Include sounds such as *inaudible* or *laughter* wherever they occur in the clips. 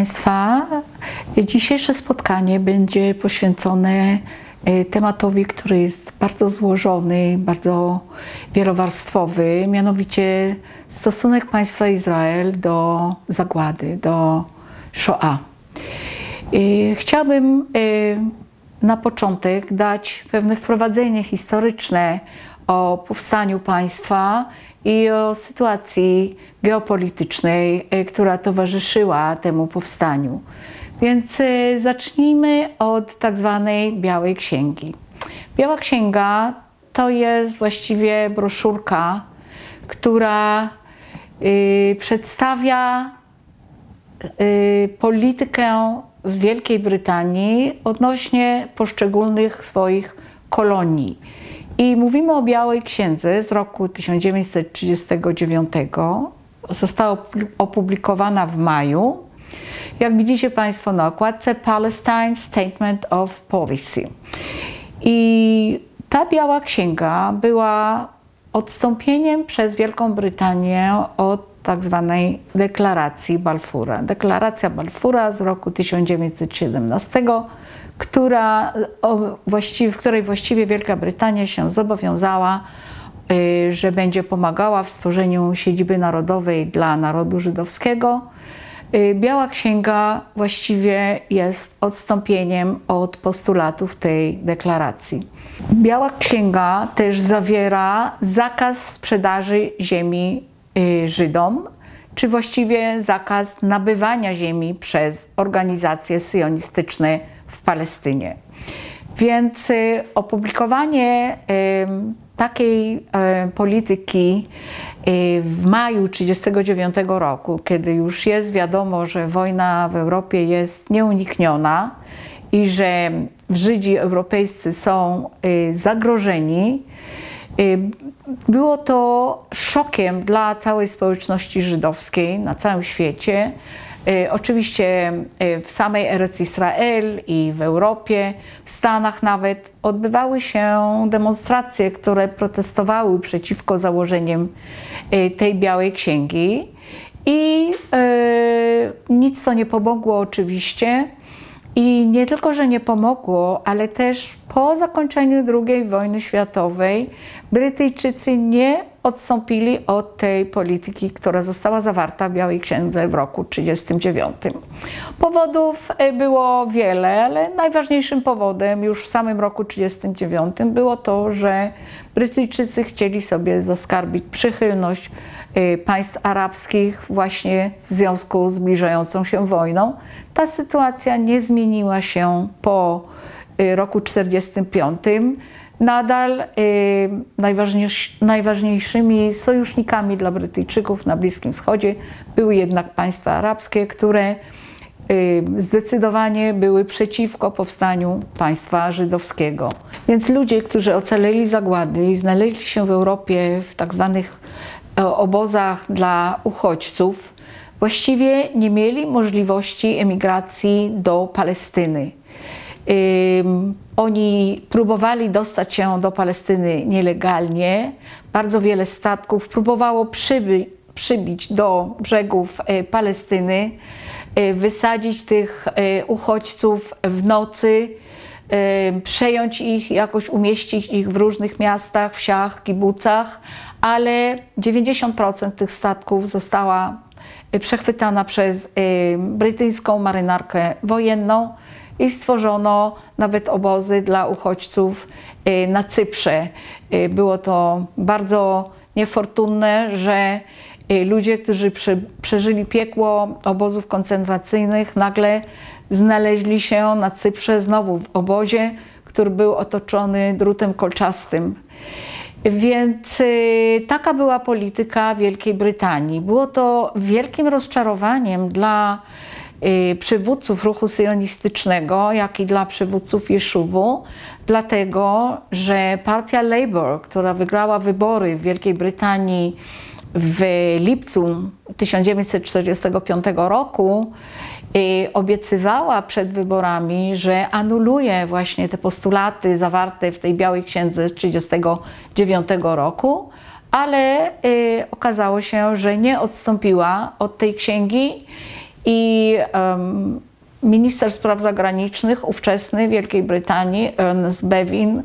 Państwa, dzisiejsze spotkanie będzie poświęcone e, tematowi, który jest bardzo złożony, bardzo wielowarstwowy, mianowicie stosunek państwa Izrael do zagłady, do Shoah. E, chciałabym e, na początek dać pewne wprowadzenie historyczne o powstaniu państwa i o sytuacji geopolitycznej, e, która towarzyszyła temu powstaniu. Więc e, zacznijmy od tak zwanej Białej Księgi. Biała Księga to jest właściwie broszurka, która y, przedstawia y, politykę Wielkiej Brytanii odnośnie poszczególnych swoich kolonii. I mówimy o Białej Księdze z roku 1939. Została opublikowana w maju. Jak widzicie Państwo na okładce Palestine Statement of Policy. I ta Biała Księga była odstąpieniem przez Wielką Brytanię od tak zwanej deklaracji Balfura. Deklaracja Balfura z roku 1917 która, w której właściwie Wielka Brytania się zobowiązała, y, że będzie pomagała w stworzeniu siedziby narodowej dla narodu żydowskiego. Y, Biała Księga właściwie jest odstąpieniem od postulatów tej deklaracji. Biała Księga też zawiera zakaz sprzedaży ziemi y, Żydom, czy właściwie zakaz nabywania ziemi przez organizacje syjonistyczne w Palestynie. Więc y, opublikowanie takiej y, polityki y, w maju 1939 roku, kiedy już jest wiadomo, że wojna w Europie jest nieunikniona i że Żydzi europejscy są zagrożeni, było to szokiem dla całej społeczności żydowskiej na całym świecie. E, oczywiście e, w samej Eretz Israel i w Europie, w Stanach nawet odbywały się demonstracje, które protestowały przeciwko założeniem e, tej białej księgi. I nic to nie pomogło oczywiście. I nie tylko, że nie pomogło, ale też po zakończeniu II wojny światowej Brytyjczycy nie odstąpili od tej polityki, która została zawarta w Białej Księdze w roku 1939. Powodów e, było wiele, ale najważniejszym powodem już w samym roku 1939 było to, że Brytyjczycy chcieli sobie zaskarbić przychylność e, państw arabskich właśnie w związku z zbliżającą się wojną. Ta sytuacja nie zmieniła się po e, roku 1945 nadal y, najważniejszymi sojusznikami dla Brytyjczyków na Bliskim Wschodzie były jednak państwa arabskie, które y, zdecydowanie były przeciwko powstaniu państwa żydowskiego. Więc ludzie, którzy ocaleli zagłady i znaleźli się w Europie w tak zwanych obozach dla uchodźców, właściwie nie mieli możliwości emigracji do Palestyny. Oni próbowali dostać się do Palestyny nielegalnie. Bardzo wiele statków próbowało przybić do brzegów e, Palestyny, e, wysadzić tych e, uchodźców w nocy, przejąć ich, jakoś umieścić ich w różnych miastach, wsiach, kibucach, ale 90% tych statków została przechwytana przez brytyjską marynarkę wojenną i stworzono nawet obozy dla uchodźców y, na Cyprze. Y, było to bardzo niefortunne, że y, ludzie, którzy przeżyli piekło obozów koncentracyjnych, nagle znaleźli się na Cyprze znowu w obozie, który był otoczony drutem kolczastym. Więc taka była polityka Wielkiej Brytanii. Było to wielkim rozczarowaniem dla przywódców ruchu syjonistycznego, jak i dla przywódców Jeszuwu, dlatego że partia Labour, która wygrała wybory w Wielkiej Brytanii w lipcu 1945 roku, y, obiecywała przed wyborami, że anuluje właśnie te postulaty zawarte w tej Białej Księdze z 1939 roku, ale y, okazało się, że nie odstąpiła od tej księgi i um, minister spraw zagranicznych ówczesny Wielkiej Brytanii, Ernest Bevin,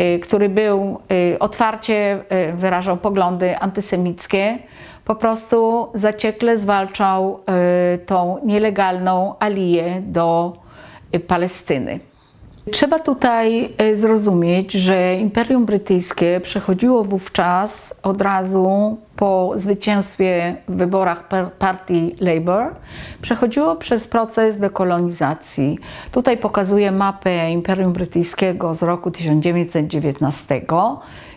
y, który był y, otwarcie y, wyrażał poglądy antysemickie, po prostu zaciekle zwalczał tą nielegalną aliję do Palestyny. Trzeba tutaj e, zrozumieć, że Imperium Brytyjskie przechodziło wówczas od razu po zwycięstwie w wyborach partii Labour, przechodziło przez proces dekolonizacji. Tutaj pokazuję mapę Imperium Brytyjskiego z roku 1919,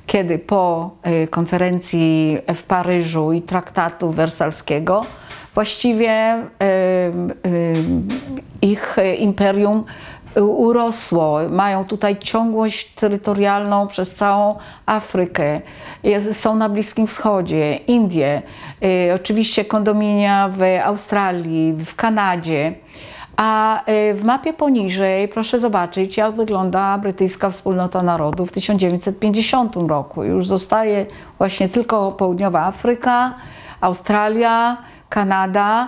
kiedy po e, konferencji w Paryżu i traktatu wersalskiego właściwie ich imperium urosło. Mają tutaj ciągłość terytorialną przez całą Afrykę. są na Bliskim Wschodzie, Indie, y, oczywiście kondominia w Australii, w Kanadzie. A y, w mapie poniżej proszę zobaczyć, jak wygląda brytyjska wspólnota narodów w 1950 roku. Już zostaje właśnie tylko południowa Afryka, Australia, Kanada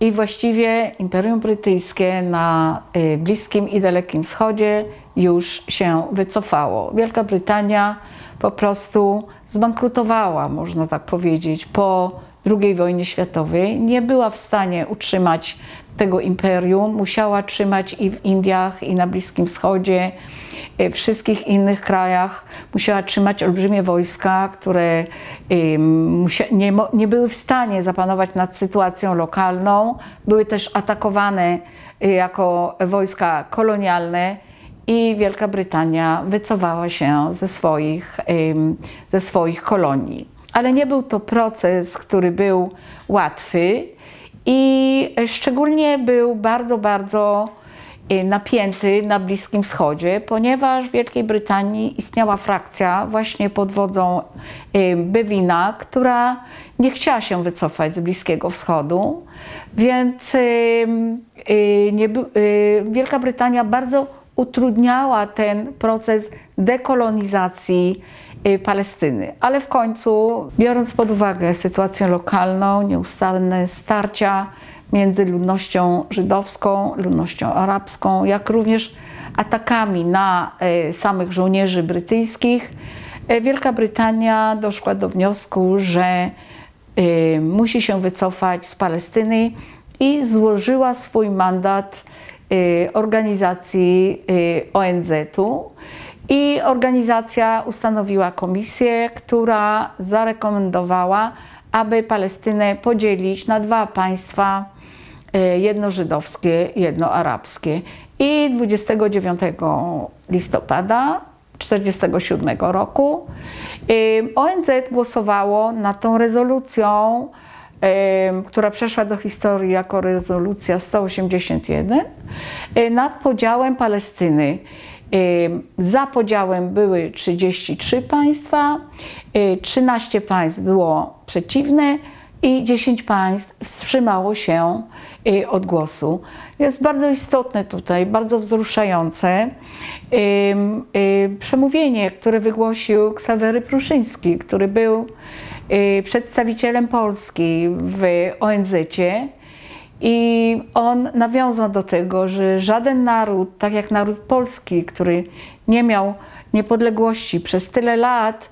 i właściwie Imperium Brytyjskie na y, Bliskim i Dalekim Wschodzie już się wycofało. Wielka Brytania po prostu zbankrutowała, można tak powiedzieć, po II wojnie światowej. Nie była w stanie utrzymać tego imperium, musiała trzymać i w Indiach, i na Bliskim Wschodzie, w wszystkich innych krajach. Musiała trzymać olbrzymie wojska, które nie, były w stanie zapanować nad sytuacją lokalną. Były też atakowane y, jako wojska kolonialne i Wielka Brytania wycofała się ze swoich, ze swoich kolonii. Ale nie był to proces, który był łatwy i szczególnie był bardzo, bardzo y, napięty na Bliskim Wschodzie, ponieważ w Wielkiej Brytanii istniała frakcja właśnie pod wodzą y, Bewina, która nie chciała się wycofać z Bliskiego Wschodu, więc y, Wielka Brytania bardzo utrudniała ten proces dekolonizacji Palestyny. Ale w końcu, biorąc pod uwagę sytuację lokalną, nieustanne starcia między ludnością żydowską, ludnością arabską, jak również atakami na y, samych żołnierzy brytyjskich, y, Wielka Brytania doszła do wniosku, że musi się wycofać z Palestyny i złożyła swój mandat organizacji ONZ-u. I organizacja ustanowiła komisję, która zarekomendowała, aby Palestynę podzielić na dwa państwa, e, jedno żydowskie, jedno arabskie. I 29 listopada 1947 roku ONZ głosowało nad tą rezolucją, która przeszła do historii jako rezolucja 181, nad podziałem Palestyny. Za podziałem były 33 państwa, 13 państw było przeciwne i 10 państw wstrzymało się od głosu. Jest bardzo istotne tutaj, bardzo wzruszające przemówienie, które wygłosił Ksawery Pruszyński, który był przedstawicielem Polski w ONZ-cie i on nawiązał do tego, że żaden naród, tak jak naród polski, który nie miał niepodległości przez tyle lat,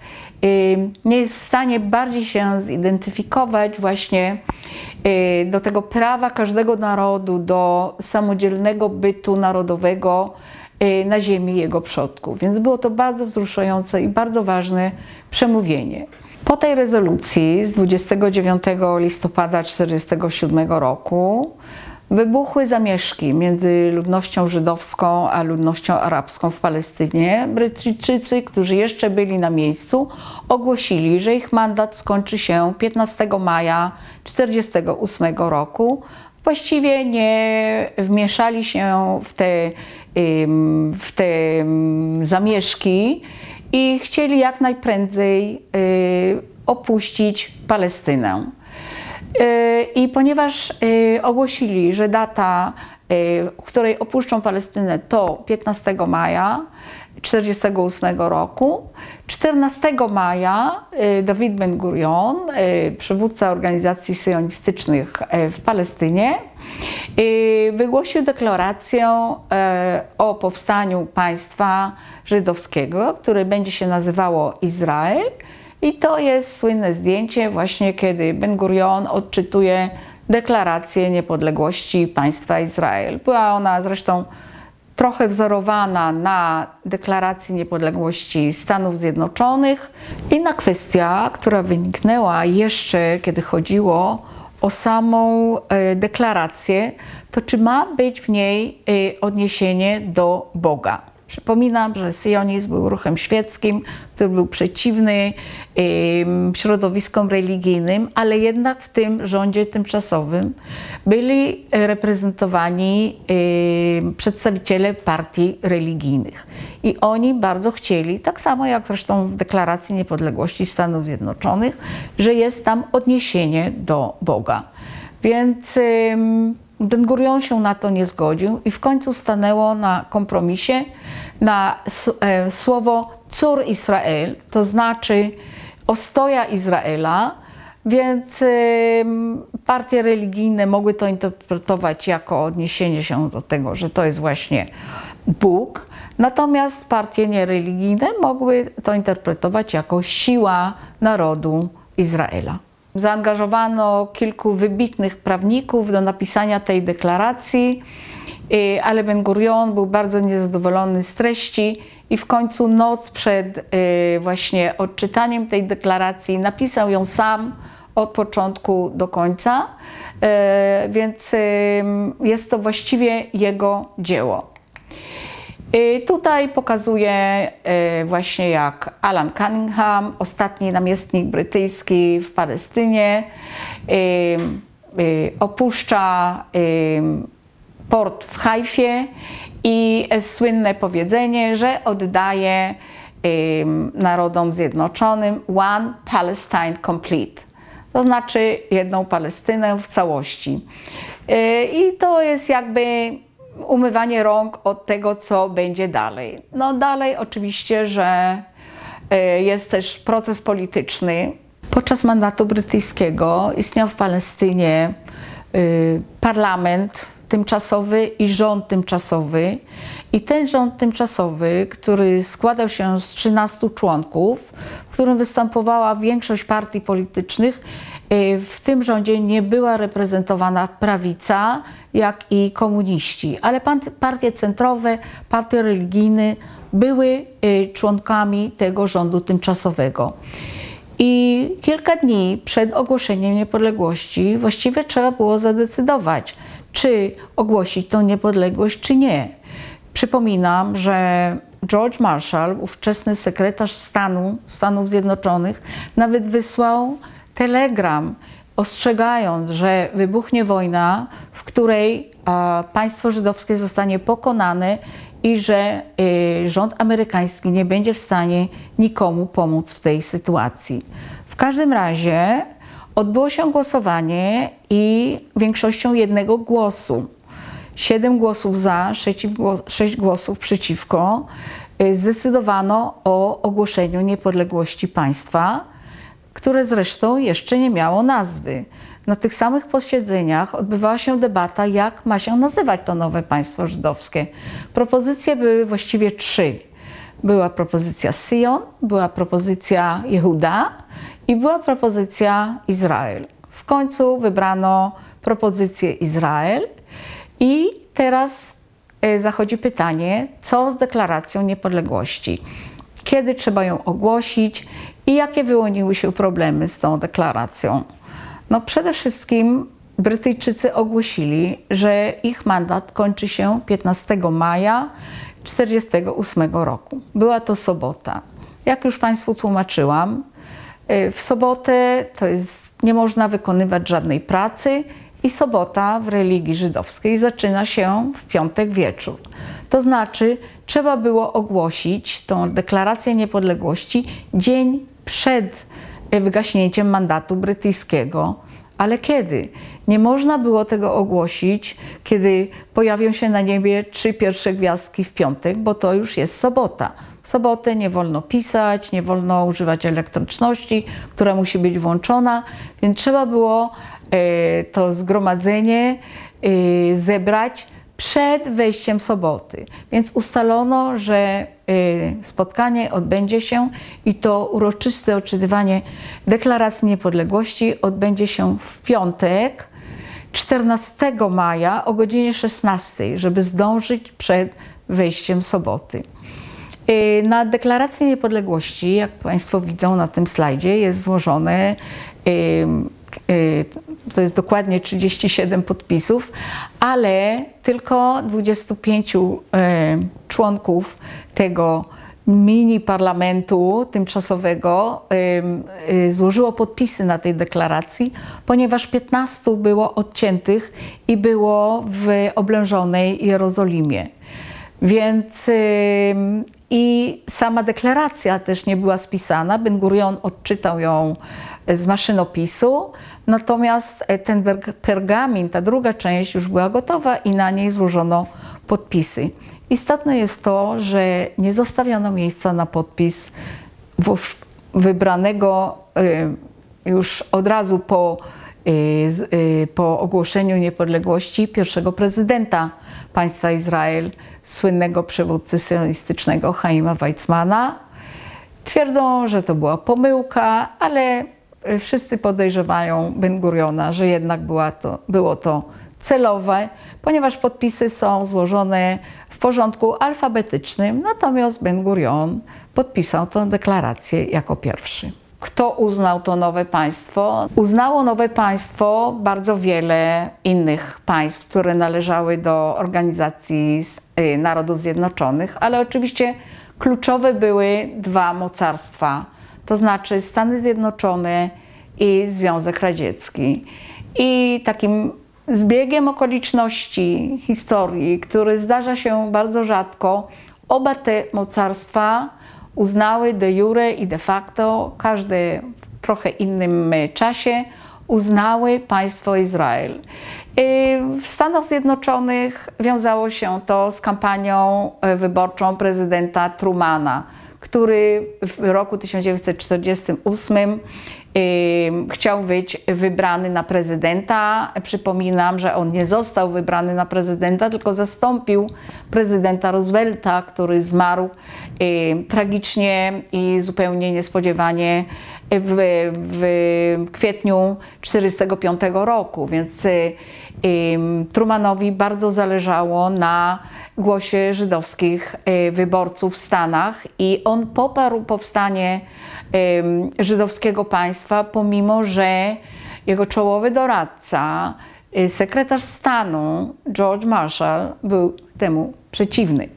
nie jest w stanie bardziej się zidentyfikować właśnie y, do tego prawa każdego narodu do samodzielnego bytu narodowego y, na ziemi jego przodków. Więc było to bardzo wzruszające i bardzo ważne przemówienie. Po tej rezolucji z 29 listopada 1947 roku wybuchły zamieszki między ludnością żydowską a ludnością arabską w Palestynie. Brytyjczycy, którzy jeszcze byli na miejscu, ogłosili, że ich mandat skończy się 15 maja 1948 roku. Właściwie nie wmieszali się w te, w te zamieszki i chcieli jak najprędzej y, opuścić Palestynę. Y, I ponieważ y, ogłosili, że data w której opuszczą Palestynę, to 15 maja 1948 roku. 14 maja Dawid Ben Gurion, przywódca organizacji syjonistycznych w Palestynie, wygłosił deklarację o powstaniu państwa żydowskiego, które będzie się nazywało Izrael. I to jest słynne zdjęcie właśnie, kiedy Ben Gurion odczytuje deklarację niepodległości państwa Izrael. Była ona zresztą trochę wzorowana na deklaracji niepodległości Stanów Zjednoczonych. Inna kwestia, która wyniknęła jeszcze, kiedy chodziło o samą e, deklarację, to czy ma być w niej e, odniesienie do Boga. Przypominam, że sionizm był ruchem świeckim, który był przeciwny środowiskom religijnym, ale jednak w tym rządzie tymczasowym byli reprezentowani przedstawiciele partii religijnych. I oni bardzo chcieli, tak samo jak zresztą w Deklaracji Niepodległości Stanów Zjednoczonych, że jest tam odniesienie do Boga. Więc Ben Gurion się na to nie zgodził i w końcu stanęło na kompromisie na e, słowo cór Izrael, to znaczy ostoja Izraela, więc partie religijne mogły to interpretować jako odniesienie się do tego, że to jest właśnie Bóg, natomiast partie niereligijne mogły to interpretować jako siła narodu Izraela. Zaangażowano kilku wybitnych prawników do napisania tej deklaracji, ale Ben Gurion był bardzo niezadowolony z treści i w końcu noc przed y, właśnie odczytaniem tej deklaracji napisał ją sam od początku do końca, y, więc jest to właściwie jego dzieło. Tutaj pokazuje właśnie jak Alan Cunningham, ostatni namiestnik brytyjski w Palestynie, opuszcza port w Hajfie i słynne powiedzenie, że oddaje narodom zjednoczonym One Palestine Complete. To znaczy jedną Palestynę w całości. I to jest jakby umywanie rąk od tego, co będzie dalej. No dalej oczywiście, że e, jest też proces polityczny. Podczas mandatu brytyjskiego istniał w Palestynie e, parlament tymczasowy i rząd tymczasowy. I ten rząd tymczasowy, który składał się z 13 członków, w którym występowała większość partii politycznych, e, w tym rządzie nie była reprezentowana prawica, jak i komuniści, ale partie centrowe, partie religijne były y, członkami tego rządu tymczasowego. I kilka dni przed ogłoszeniem niepodległości właściwie trzeba było zadecydować, czy ogłosić tą niepodległość, czy nie. Przypominam, że George Marshall, ówczesny sekretarz stanu Stanów Zjednoczonych, nawet wysłał telegram ostrzegając, że wybuchnie wojna, w której państwo żydowskie zostanie pokonane i że y, rząd amerykański nie będzie w stanie nikomu pomóc w tej sytuacji. W każdym razie odbyło się głosowanie i większością jednego głosu, siedem głosów za, sześć głosów przeciwko, y, zdecydowano o ogłoszeniu niepodległości państwa które zresztą jeszcze nie miało nazwy. Na tych samych posiedzeniach odbywała się debata, jak ma się nazywać to nowe państwo żydowskie. Propozycje były właściwie trzy. Była propozycja Sion, była propozycja Jehuda i była propozycja Izrael. W końcu wybrano propozycję Izrael i teraz e, zachodzi pytanie, co z deklaracją niepodległości? Kiedy trzeba ją ogłosić i jakie wyłoniły się problemy z tą deklaracją? No przede wszystkim Brytyjczycy ogłosili, że ich mandat kończy się 15 maja 1948 roku. Była to sobota. Jak już Państwu tłumaczyłam, w sobotę to jest, nie można wykonywać żadnej pracy i sobota w religii żydowskiej zaczyna się w piątek wieczór. To znaczy, trzeba było ogłosić tą deklarację niepodległości dzień przed wygaśnięciem mandatu brytyjskiego, Ale kiedy? Nie można było tego ogłosić, kiedy pojawią się na niebie trzy pierwsze gwiazdki w piątek, bo to już jest sobota. Sobotę nie wolno pisać, nie wolno używać elektryczności, która musi być włączona, więc trzeba było e, to zgromadzenie e, zebrać przed wejściem soboty. Więc ustalono, że y, spotkanie odbędzie się i to uroczyste odczytywanie deklaracji niepodległości odbędzie się w piątek 14 maja o godzinie 16, żeby zdążyć przed wejściem soboty. Y, na deklaracji niepodległości, jak Państwo widzą na tym slajdzie, jest złożone y, Y, to jest dokładnie 37 podpisów, ale tylko 25 y, członków tego mini parlamentu tymczasowego złożyło podpisy na tej deklaracji, ponieważ 15 było odciętych i było w oblężonej Jerozolimie. Więc i sama deklaracja też nie była spisana. Ben Gurion odczytał ją z maszynopisu, natomiast e, ten pergamin, ta druga część już była gotowa i na niej złożono podpisy. Istotne jest to, że nie zostawiono miejsca na podpis wybranego e, już od razu po, e, po ogłoszeniu niepodległości pierwszego prezydenta państwa Izrael, słynnego przywódcy sionistycznego Chaima Weizmana. Twierdzą, że to była pomyłka, ale wszyscy podejrzewają Ben Guriona, że jednak była to, było to celowe, ponieważ podpisy są złożone w porządku alfabetycznym, natomiast Ben Gurion podpisał tę deklarację jako pierwszy. Kto uznał to nowe państwo? Uznało nowe państwo bardzo wiele innych państw, które należały do Organizacji y, Narodów Zjednoczonych, ale oczywiście kluczowe były dwa mocarstwa to znaczy Stany Zjednoczone i Związek Radziecki. I takim zbiegiem okoliczności historii, który zdarza się bardzo rzadko, oba te mocarstwa uznały de jure i de facto, każdy w trochę innym czasie, uznały państwo Izrael. W Stanach Zjednoczonych wiązało się to z kampanią wyborczą prezydenta Trumana który w roku 1948 chciał być wybrany na prezydenta. Przypominam, że on nie został wybrany na prezydenta, tylko zastąpił prezydenta Roosevelta, który zmarł tragicznie i zupełnie niespodziewanie w, w kwietniu 1945 roku. Więc Trumanowi bardzo zależało na głosie żydowskich e, wyborców w Stanach i on poparł powstanie żydowskiego państwa, pomimo że jego czołowy doradca, sekretarz stanu George Marshall był temu przeciwny.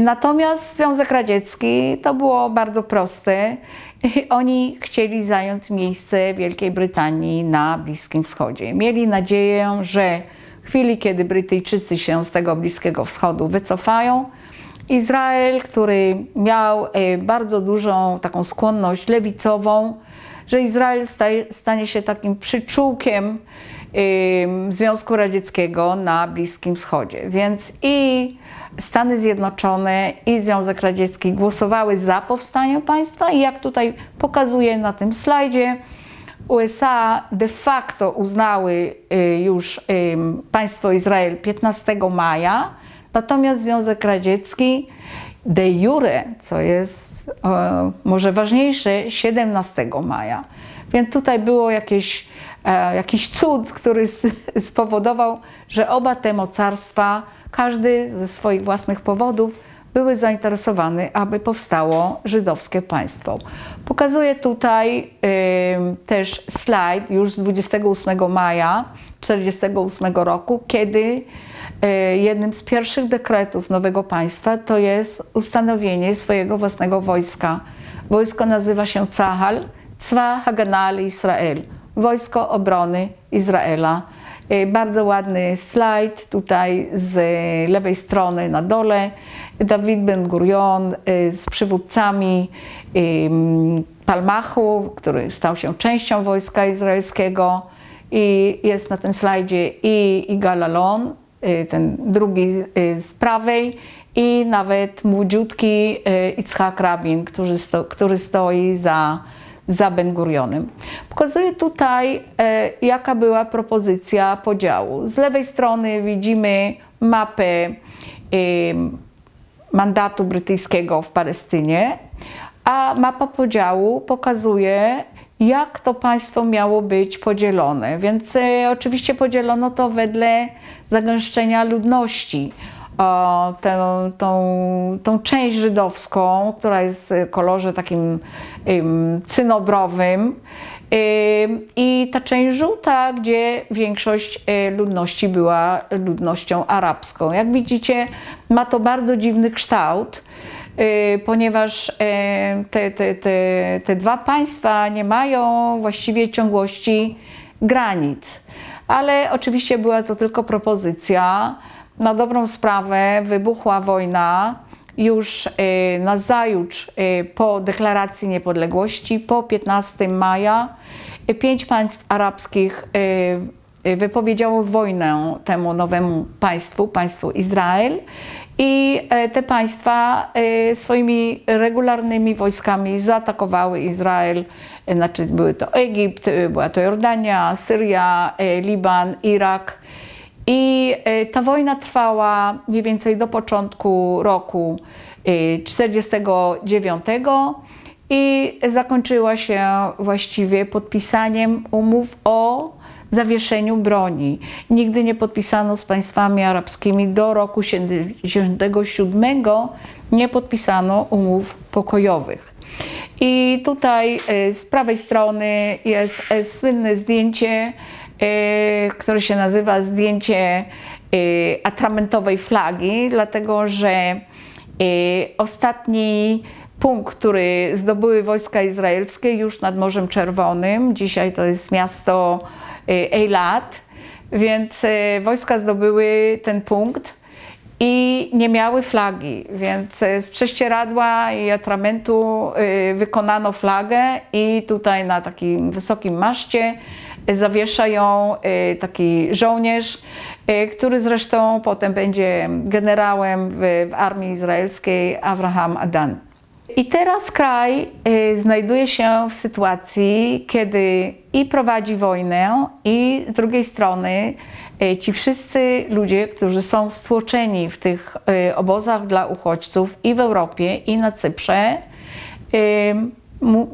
Natomiast Związek Radziecki to było bardzo proste. *laughs* Oni chcieli zająć miejsce Wielkiej Brytanii na Bliskim Wschodzie. Mieli nadzieję, że w chwili, kiedy Brytyjczycy się z tego Bliskiego Wschodu wycofają, Izrael, który miał e, bardzo dużą taką skłonność lewicową, że Izrael stanie się takim przyczółkiem Związku Radzieckiego na Bliskim Wschodzie. Więc i Stany Zjednoczone i Związek Radziecki głosowały za powstaniem państwa i jak tutaj pokazuję na tym slajdzie, USA de facto uznały y, już państwo Izrael 15 maja, natomiast Związek Radziecki de jure, co jest może ważniejsze, 17 maja. Więc tutaj było jakieś, jakiś cud, który *laughs* spowodował, że oba te mocarstwa, każdy ze swoich własnych powodów, były zainteresowane, aby powstało żydowskie państwo. Pokazuję tutaj y, też slajd już z 28 maja 1948 roku, kiedy y, jednym z pierwszych dekretów nowego państwa to jest ustanowienie swojego własnego wojska. Wojsko nazywa się Cahal, Cwa Haganal Israel, Wojsko Obrony Izraela. Y, bardzo ładny slajd tutaj z lewej strony na dole. Dawid Ben Gurion y, z przywódcami Palmachu, który stał się częścią wojska izraelskiego i jest na tym slajdzie i Igal Alon, y, ten drugi z prawej i nawet młodziutki Itzhak Rabin, który, sto, który stoi za, za Ben Gurionem. Pokazuję tutaj, jaka była propozycja podziału. Z lewej strony widzimy mapę mandatu brytyjskiego w Palestynie, a mapa podziału pokazuje, jak to państwo miało być podzielone. Więc e, oczywiście podzielono to wedle zagęszczenia ludności. Tę, tą, tą część żydowską, która jest w kolorze takim ym, cynobrowym, i ta część żółta, gdzie większość e, ludności była ludnością arabską. Jak widzicie, ma to bardzo dziwny kształt. Y, ponieważ y, te, te, te, te dwa państwa nie mają właściwie ciągłości granic. Ale oczywiście była to tylko propozycja. Na dobrą sprawę wybuchła wojna już y, na zajutrz po deklaracji niepodległości, po 15 maja. Pięć państw arabskich wypowiedziało wojnę temu nowemu państwu, państwu Izrael. I te państwa swoimi regularnymi wojskami zaatakowały Izrael. Znaczy były to Egipt, była to Jordania, Syria, Liban, Irak. I ta wojna trwała mniej więcej do początku roku 1949 i zakończyła się właściwie podpisaniem umów o zawieszeniu broni. Nigdy nie podpisano z państwami arabskimi do roku 1977 nie podpisano umów pokojowych. I tutaj e, z prawej strony jest słynne zdjęcie, e, które się nazywa zdjęcie atramentowej flagi, dlatego że ostatni punkt, który zdobyły wojska izraelskie już nad Morzem Czerwonym, dzisiaj to jest miasto Y, Eilat, więc y, wojska zdobyły ten punkt i nie miały flagi, więc y, z prześcieradła i atramentu wykonano flagę i tutaj na takim wysokim maszcie zawiesza ją taki żołnierz, który zresztą potem będzie generałem w, w armii izraelskiej, Abraham Adan. I teraz kraj y, znajduje się w sytuacji, kiedy i prowadzi wojnę, i z drugiej strony y, ci wszyscy ludzie, którzy są stłoczeni w tych y, obozach dla uchodźców i w Europie, i na Cyprze,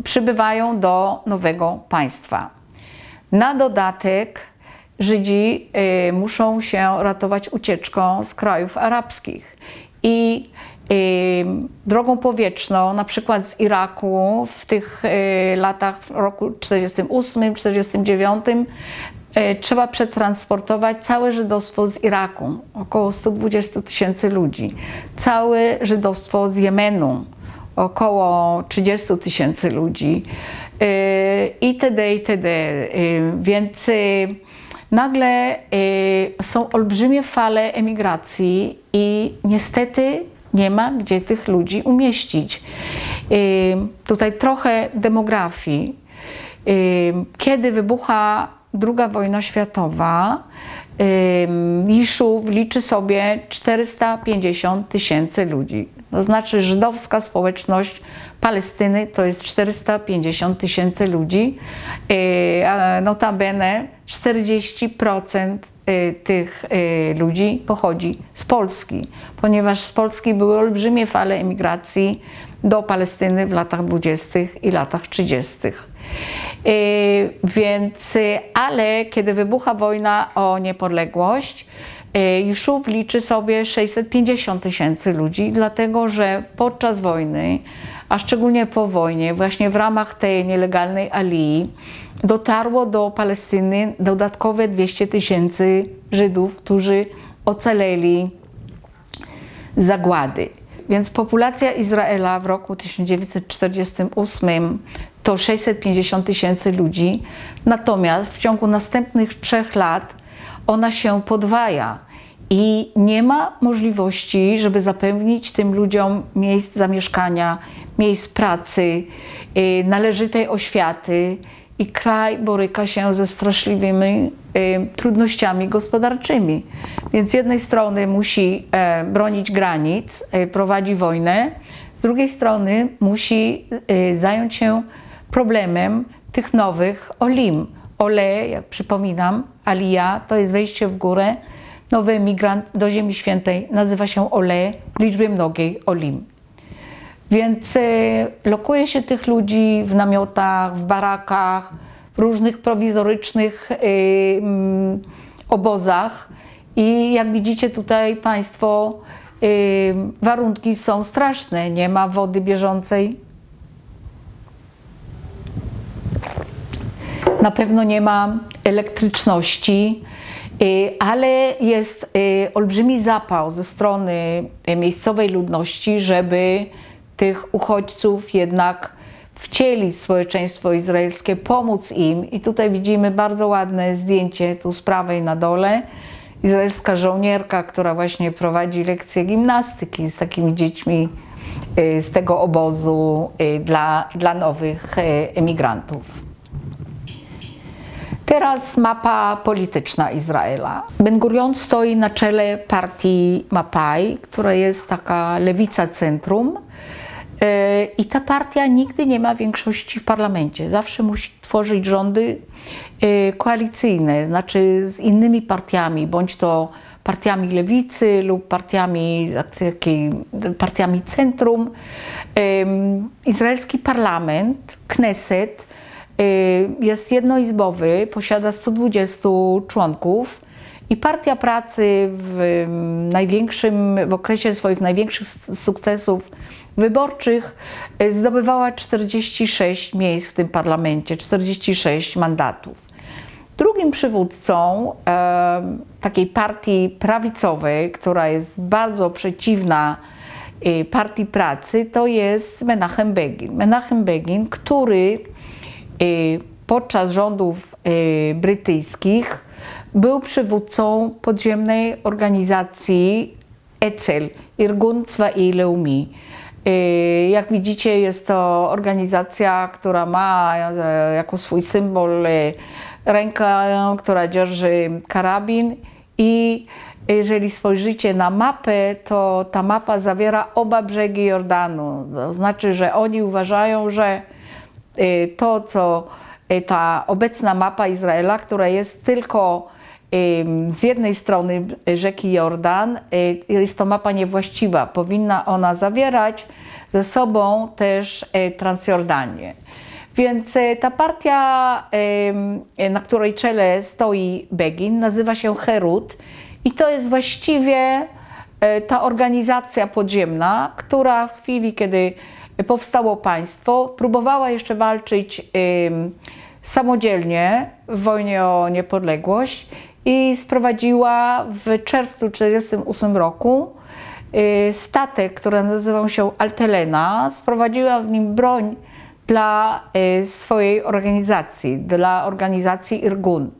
przybywają do nowego państwa. Na dodatek Żydzi muszą się ratować ucieczką z krajów arabskich. I drogą powietrzną, na przykład z Iraku w tych y, latach, w roku 48, 49, y, trzeba przetransportować całe żydostwo z Iraku, około 120 tysięcy ludzi, całe żydostwo z Jemenu, około 30 tysięcy ludzi y, itd., itd. Więc nagle są olbrzymie fale emigracji i niestety nie ma gdzie tych ludzi umieścić. Tutaj trochę demografii. Kiedy wybucha II wojna światowa, Iszów liczy sobie 450 tysięcy ludzi. To znaczy żydowska społeczność Palestyny to jest 450 tysięcy ludzi. Notabene 40% Y, tych y, ludzi pochodzi z Polski, ponieważ z Polski były olbrzymie fale emigracji do Palestyny w latach 20. i latach 30. Y, więc, ale kiedy wybucha wojna o niepodległość, Juszów liczy sobie 650 tysięcy ludzi, dlatego że podczas wojny, a szczególnie po wojnie, właśnie w ramach tej nielegalnej alii, dotarło do Palestyny dodatkowe 200 tysięcy Żydów, którzy ocaleli zagłady. Więc populacja Izraela w roku 1948 to 650 tysięcy ludzi, natomiast w ciągu następnych trzech lat ona się podwaja i nie ma możliwości, żeby zapewnić tym ludziom miejsc zamieszkania, miejsc pracy, y, należytej oświaty i kraj boryka się ze straszliwymi y, trudnościami gospodarczymi. Więc z jednej strony musi e, bronić granic, e, prowadzi wojnę, z drugiej strony musi e, zająć się problemem tych nowych olim. Ole, jak przypominam, Alija to jest wejście w górę. Nowy emigrant do Ziemi Świętej nazywa się Ole w liczbie mnogiej Olim. Więc e, lokuje się tych ludzi w namiotach, w barakach, w różnych prowizorycznych e, obozach. I jak widzicie tutaj Państwo, e, warunki są straszne. Nie ma wody bieżącej. Na pewno nie ma elektryczności, ale jest olbrzymi zapał ze strony miejscowej ludności, żeby tych uchodźców jednak wcielić społeczeństwo izraelskie, pomóc im. I tutaj widzimy bardzo ładne zdjęcie tu z prawej na dole. Izraelska żołnierka, która właśnie prowadzi lekcje gimnastyki z takimi dziećmi y, z tego obozu y, dla, dla nowych y, emigrantów. Teraz mapa polityczna Izraela. Ben Gurion stoi na czele partii Mapai, która jest taka lewica centrum. E, I ta partia nigdy nie ma większości w parlamencie. Zawsze musi tworzyć rządy e, koalicyjne, znaczy z innymi partiami, bądź to partiami lewicy lub partiami, partiami centrum. Izraelski parlament, Knesset, e, jest jednoizbowy, posiada 120 członków. I Partia Pracy w największym, w okresie swoich największych sukcesów wyborczych e, zdobywała 46 miejsc w tym parlamencie, 46 mandatów. Drugim przywódcą e, takiej partii prawicowej, która jest bardzo przeciwna e, partii pracy, to jest Menachem Begin. Menachem Begin, który podczas rządów e, brytyjskich był przywódcą podziemnej organizacji ECEL, Irgun Tzwa'i Leumi Y, jak widzicie, jest to organizacja, która ma e, jako swój symbol rękę, która dzierży karabin i jeżeli spojrzycie na mapę, to ta mapa zawiera oba brzegi Jordanu. To znaczy, że oni uważają, że to, co ta obecna mapa Izraela, która jest tylko z jednej strony rzeki Jordan, jest to mapa niewłaściwa. Powinna ona zawierać ze sobą też Transjordanię. Więc ta partia, na której czele stoi Begin, nazywa się Herut i to jest właściwie ta organizacja podziemna, która w chwili, kiedy powstało państwo, próbowała jeszcze walczyć samodzielnie w wojnie o niepodległość i sprowadziła w czerwcu 1948 roku Y, statek, który nazywał się Altelena, sprowadziła w nim broń dla y, swojej organizacji, dla organizacji Irgun.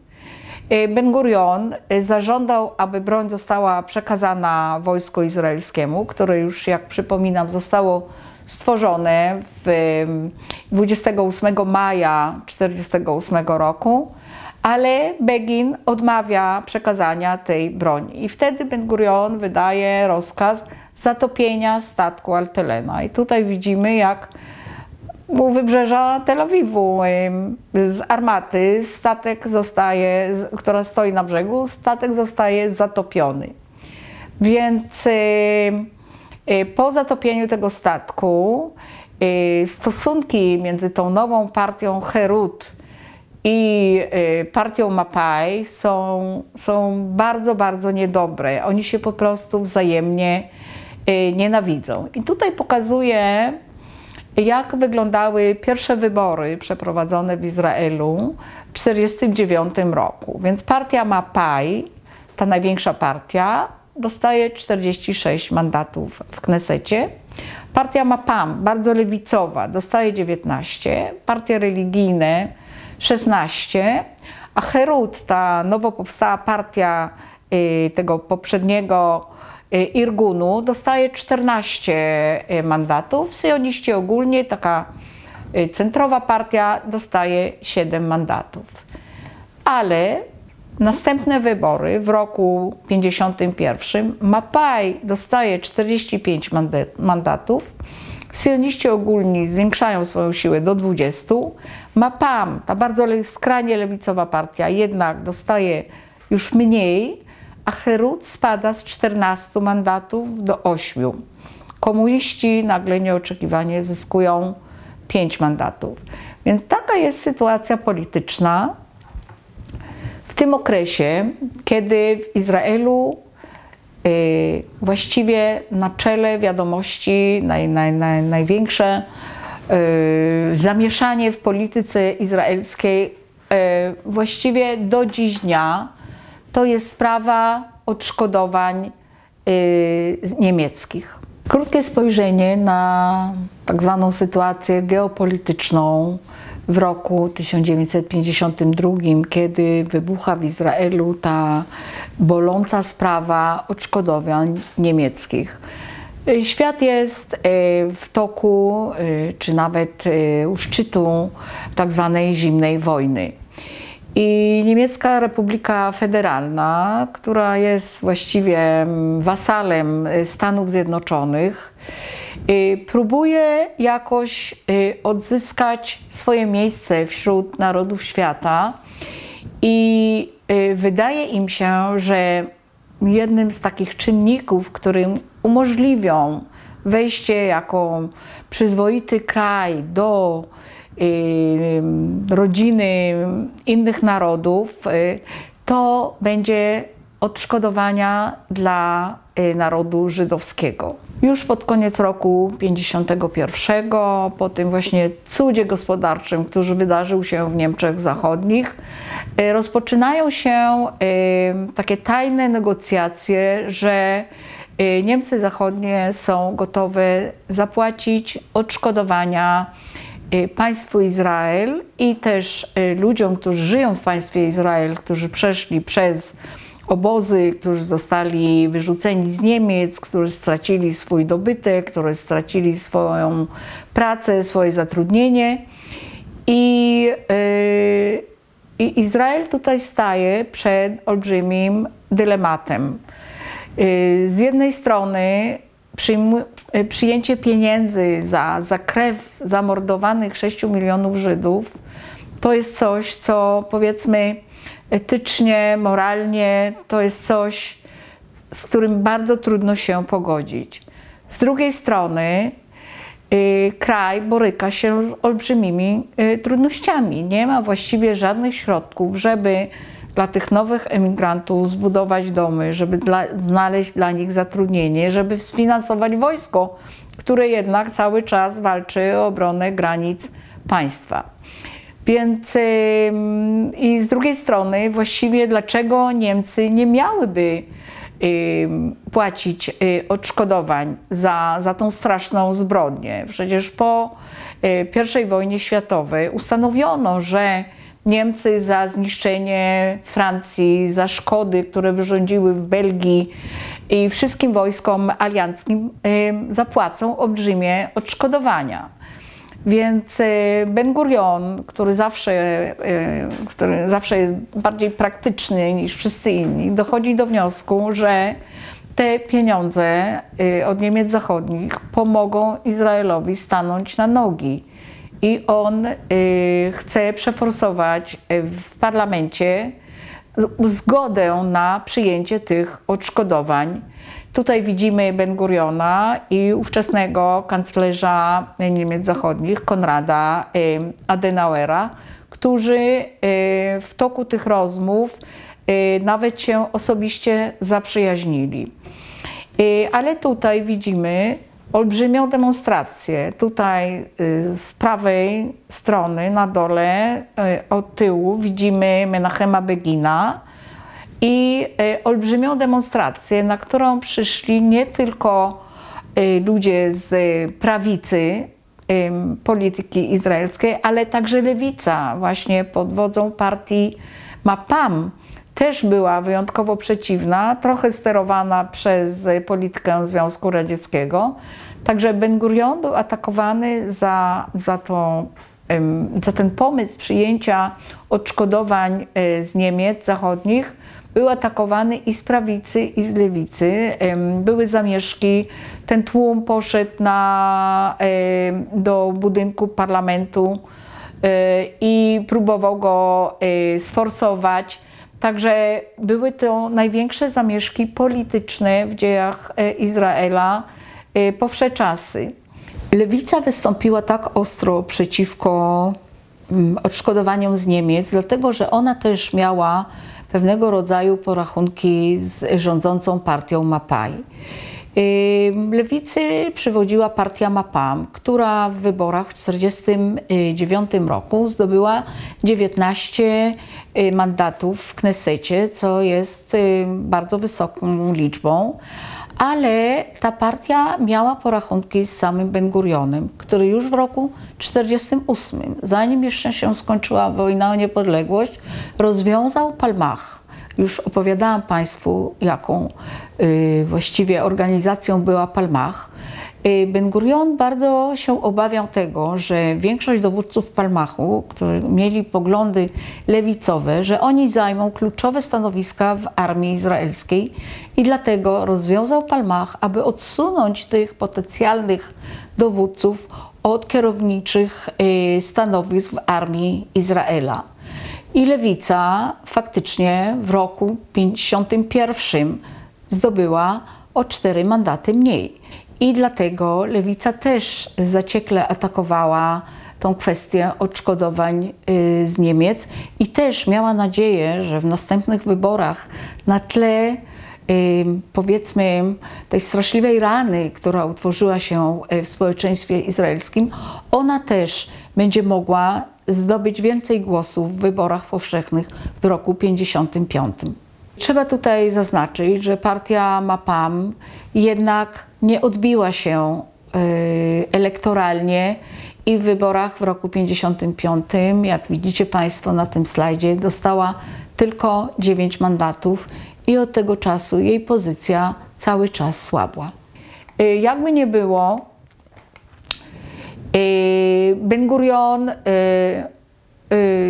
Y, ben Gurion zażądał, aby broń została przekazana wojsku izraelskiemu, które już, jak przypominam, zostało stworzone w 28 maja 1948 roku ale Begin odmawia przekazania tej broni. I wtedy Ben Gurion wydaje rozkaz zatopienia statku Altelena. I tutaj widzimy, jak u wybrzeża Tel Awiwu z armaty statek zostaje, która stoi na brzegu, statek zostaje zatopiony. Więc po zatopieniu tego statku y, stosunki między tą nową partią Herut i y, partią Mapai są, są bardzo, bardzo niedobre. Oni się po prostu wzajemnie y, nienawidzą. I tutaj pokazuję, jak wyglądały pierwsze wybory przeprowadzone w Izraelu w 1949 roku. Więc partia Mapai, ta największa partia, dostaje 46 mandatów w Knesecie. Partia Mapam, bardzo lewicowa, dostaje 19. Partie religijne, 16, a Herut, ta nowo powstała partia y, tego poprzedniego y, Irgunu, dostaje 14 y, mandatów. Syjoniści ogólnie, taka centrowa partia dostaje 7 mandatów. Ale następne wybory w roku 51 Mapaj dostaje 45 mandatów, Syjoniści ogólni zwiększają swoją siłę do 20. Mapam, ta bardzo skrajnie lewicowa partia, jednak dostaje już mniej, a Herut spada z 14 mandatów do 8. Komuniści nagle nieoczekiwanie zyskują 5 mandatów. Więc taka jest sytuacja polityczna w tym okresie, kiedy w Izraelu y, właściwie na czele wiadomości naj, naj, naj, największe y, zamieszanie w polityce izraelskiej y, właściwie do dziś dnia to jest sprawa odszkodowań niemieckich. Krótkie spojrzenie na tak zwaną sytuację geopolityczną w roku 1952, kiedy wybucha w Izraelu ta boląca sprawa odszkodowań niemieckich. Świat jest e, w toku, e, czy nawet e, u szczytu tak zwanej zimnej wojny. I Niemiecka Republika Federalna, która jest właściwie mm, wasalem Stanów Zjednoczonych, y, próbuje jakoś y, odzyskać swoje miejsce wśród narodów świata i y, wydaje im się, że jednym z takich czynników, którym umożliwią wejście jako przyzwoity kraj do rodziny innych narodów, y, to będzie odszkodowania dla y, narodu żydowskiego. Już pod koniec roku 51, po tym właśnie cudzie gospodarczym, który wydarzył się w Niemczech Zachodnich, y, rozpoczynają się takie tajne negocjacje, że Niemcy Zachodnie są gotowe zapłacić odszkodowania Y, państwu Izrael i też y, ludziom, którzy żyją w państwie Izrael, którzy przeszli przez obozy, którzy zostali wyrzuceni z Niemiec, którzy stracili swój dobytek, którzy stracili swoją pracę, swoje zatrudnienie. I, yy, Izrael tutaj staje przed olbrzymim dylematem. Yy, z jednej strony przyjęcie pieniędzy za, za krew zamordowanych 6 milionów Żydów to jest coś, co powiedzmy etycznie, moralnie, to jest coś, z którym bardzo trudno się pogodzić. Z drugiej strony, y, kraj boryka się z olbrzymimi y, trudnościami. Nie ma właściwie żadnych środków, żeby dla tych nowych emigrantów zbudować domy, żeby dla, znaleźć dla nich zatrudnienie, żeby sfinansować wojsko, które jednak cały czas walczy o obronę granic państwa. Więc i z drugiej strony, właściwie dlaczego Niemcy nie miałyby płacić y, odszkodowań za, za tą straszną zbrodnię? Przecież po y, I wojnie światowej ustanowiono, że Niemcy za zniszczenie Francji, za szkody, które wyrządziły w Belgii i wszystkim wojskom alianckim zapłacą olbrzymie odszkodowania. Więc y, Ben Gurion, który zawsze, y, który zawsze jest bardziej praktyczny niż wszyscy inni, dochodzi do wniosku, że te pieniądze y, od Niemiec Zachodnich pomogą Izraelowi stanąć na nogi i on y, chce przeforsować y, w parlamencie zgodę na przyjęcie tych odszkodowań. Tutaj widzimy Ben Guriona i ówczesnego kanclerza Niemiec Zachodnich, Konrada y, Adenauera, którzy w toku tych rozmów nawet się osobiście zaprzyjaźnili. Ale tutaj widzimy, olbrzymią demonstrację. Tutaj y, z prawej strony na dole y, od tyłu widzimy Menachema Begina i y, olbrzymią demonstrację, na którą przyszli nie tylko ludzie z prawicy polityki izraelskiej, ale także lewica, właśnie pod wodzą partii Mapam, też była wyjątkowo przeciwna, trochę sterowana przez politykę Związku Radzieckiego. Także Ben Gurion był atakowany za, za, to, za ten pomysł przyjęcia odszkodowań e, z Niemiec zachodnich. Był atakowany i z prawicy, i z lewicy. Były zamieszki. Ten tłum poszedł na, do budynku parlamentu e, i próbował go e, sforsować. Także były to największe zamieszki polityczne w dziejach Izraela po wsze czasy. Lewica wystąpiła tak ostro przeciwko mm, odszkodowaniom z Niemiec, dlatego że ona też miała pewnego rodzaju porachunki z rządzącą partią Mapai. Lewicy przywodziła partia Mapam, która w wyborach w 1949 roku zdobyła 19 y, mandatów w Knesecie, co jest y, bardzo wysoką liczbą ale ta partia miała porachunki z samym Ben Gurionem, który już w roku 1948, zanim jeszcze się skończyła wojna o niepodległość, rozwiązał Palmach. Już opowiadałam Państwu, jaką y, właściwie organizacją była Palmach. Y, ben Gurion bardzo się obawiał tego, że większość dowódców Palmachu, którzy mieli poglądy lewicowe, że oni zajmą kluczowe stanowiska w armii izraelskiej i dlatego rozwiązał Palmach, aby odsunąć tych potencjalnych dowódców od kierowniczych y, stanowisk w armii Izraela. I lewica faktycznie w roku 51 zdobyła o cztery mandaty mniej. I dlatego lewica też zaciekle atakowała tą kwestię odszkodowań y, z Niemiec i też miała nadzieję, że w następnych wyborach na tle y, powiedzmy tej straszliwej rany, która utworzyła się y, w społeczeństwie izraelskim, ona też będzie mogła zdobyć więcej głosów w wyborach powszechnych w roku 55. Trzeba tutaj zaznaczyć, że partia MAPAM jednak nie odbiła się y, elektoralnie i w wyborach w roku 55, jak widzicie Państwo na tym slajdzie, dostała tylko 9 mandatów i od tego czasu jej pozycja cały czas słabła. Y, jakby nie było, Ben Gurion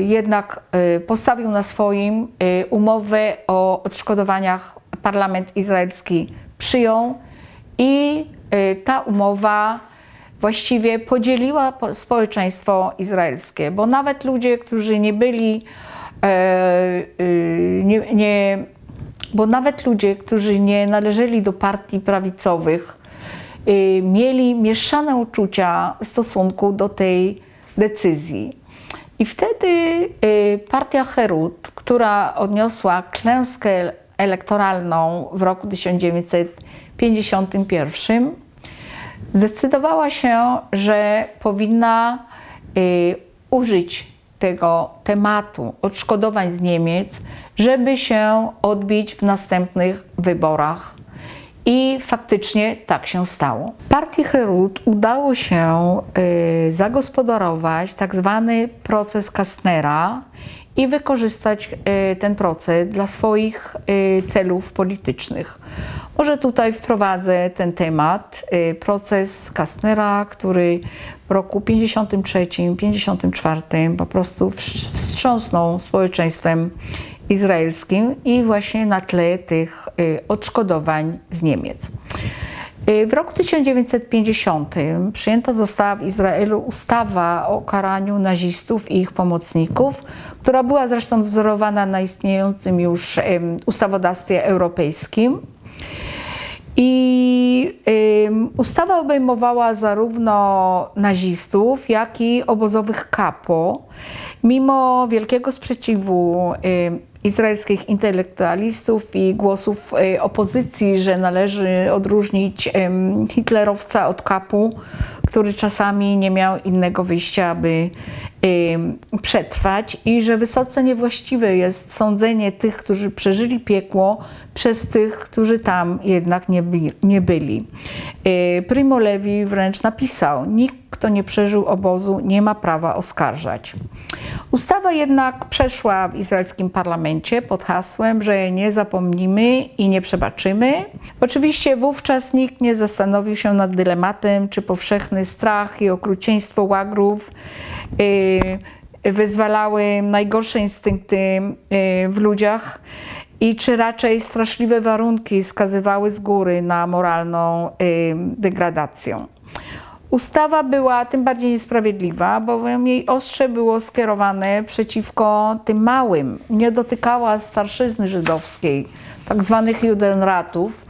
jednak postawił na swoim umowę o odszkodowaniach parlament izraelski przyjął i y, ta umowa właściwie podzieliła społeczeństwo izraelskie, bo nawet ludzie, którzy nie byli, e, y, nie, nie, bo nawet ludzie, którzy nie należeli do partii prawicowych, y, mieli mieszane uczucia w stosunku do tej decyzji. I wtedy partia Herut, która odniosła klęskę elektoralną w roku 1900 51 zdecydowała się, że powinna y, użyć tego tematu odszkodowań z Niemiec, żeby się odbić w następnych wyborach. I faktycznie tak się stało. Partii Herut udało się y, zagospodarować tak zwany proces Kastnera i wykorzystać y, ten proces dla swoich y, celów politycznych. Może tutaj wprowadzę ten temat, y, proces Kastnera, który w roku 53-54 po prostu wstrząsnął społeczeństwem izraelskim i właśnie na tle tych odszkodowań z Niemiec. W roku 1950 przyjęta została w Izraelu ustawa o karaniu nazistów i ich pomocników, która była zresztą wzorowana na istniejącym już ustawodawstwie europejskim. I ustawa obejmowała zarówno nazistów, jak i obozowych kapo. Mimo wielkiego sprzeciwu izraelskich intelektualistów i głosów e, opozycji, że należy odróżnić hitlerowca od kapu, który czasami nie miał innego wyjścia, aby przetrwać i że wysoce niewłaściwe jest sądzenie tych, którzy przeżyli piekło, przez tych, którzy tam jednak nie, by, nie byli. Primo Levi wręcz napisał: Nikt, kto nie przeżył obozu, nie ma prawa oskarżać. Ustawa jednak przeszła w izraelskim parlamencie pod hasłem, że nie zapomnimy i nie przebaczymy. Oczywiście wówczas nikt nie zastanowił się nad dylematem, czy powszechny strach i okrucieństwo łagrów wyzwalały najgorsze instynkty yy, w ludziach i czy raczej straszliwe warunki skazywały z góry na moralną yy, degradację. Ustawa była tym bardziej niesprawiedliwa, bowiem jej ostrze było skierowane przeciwko tym małym. Nie dotykała starszyzny żydowskiej, tak zwanych judenratów,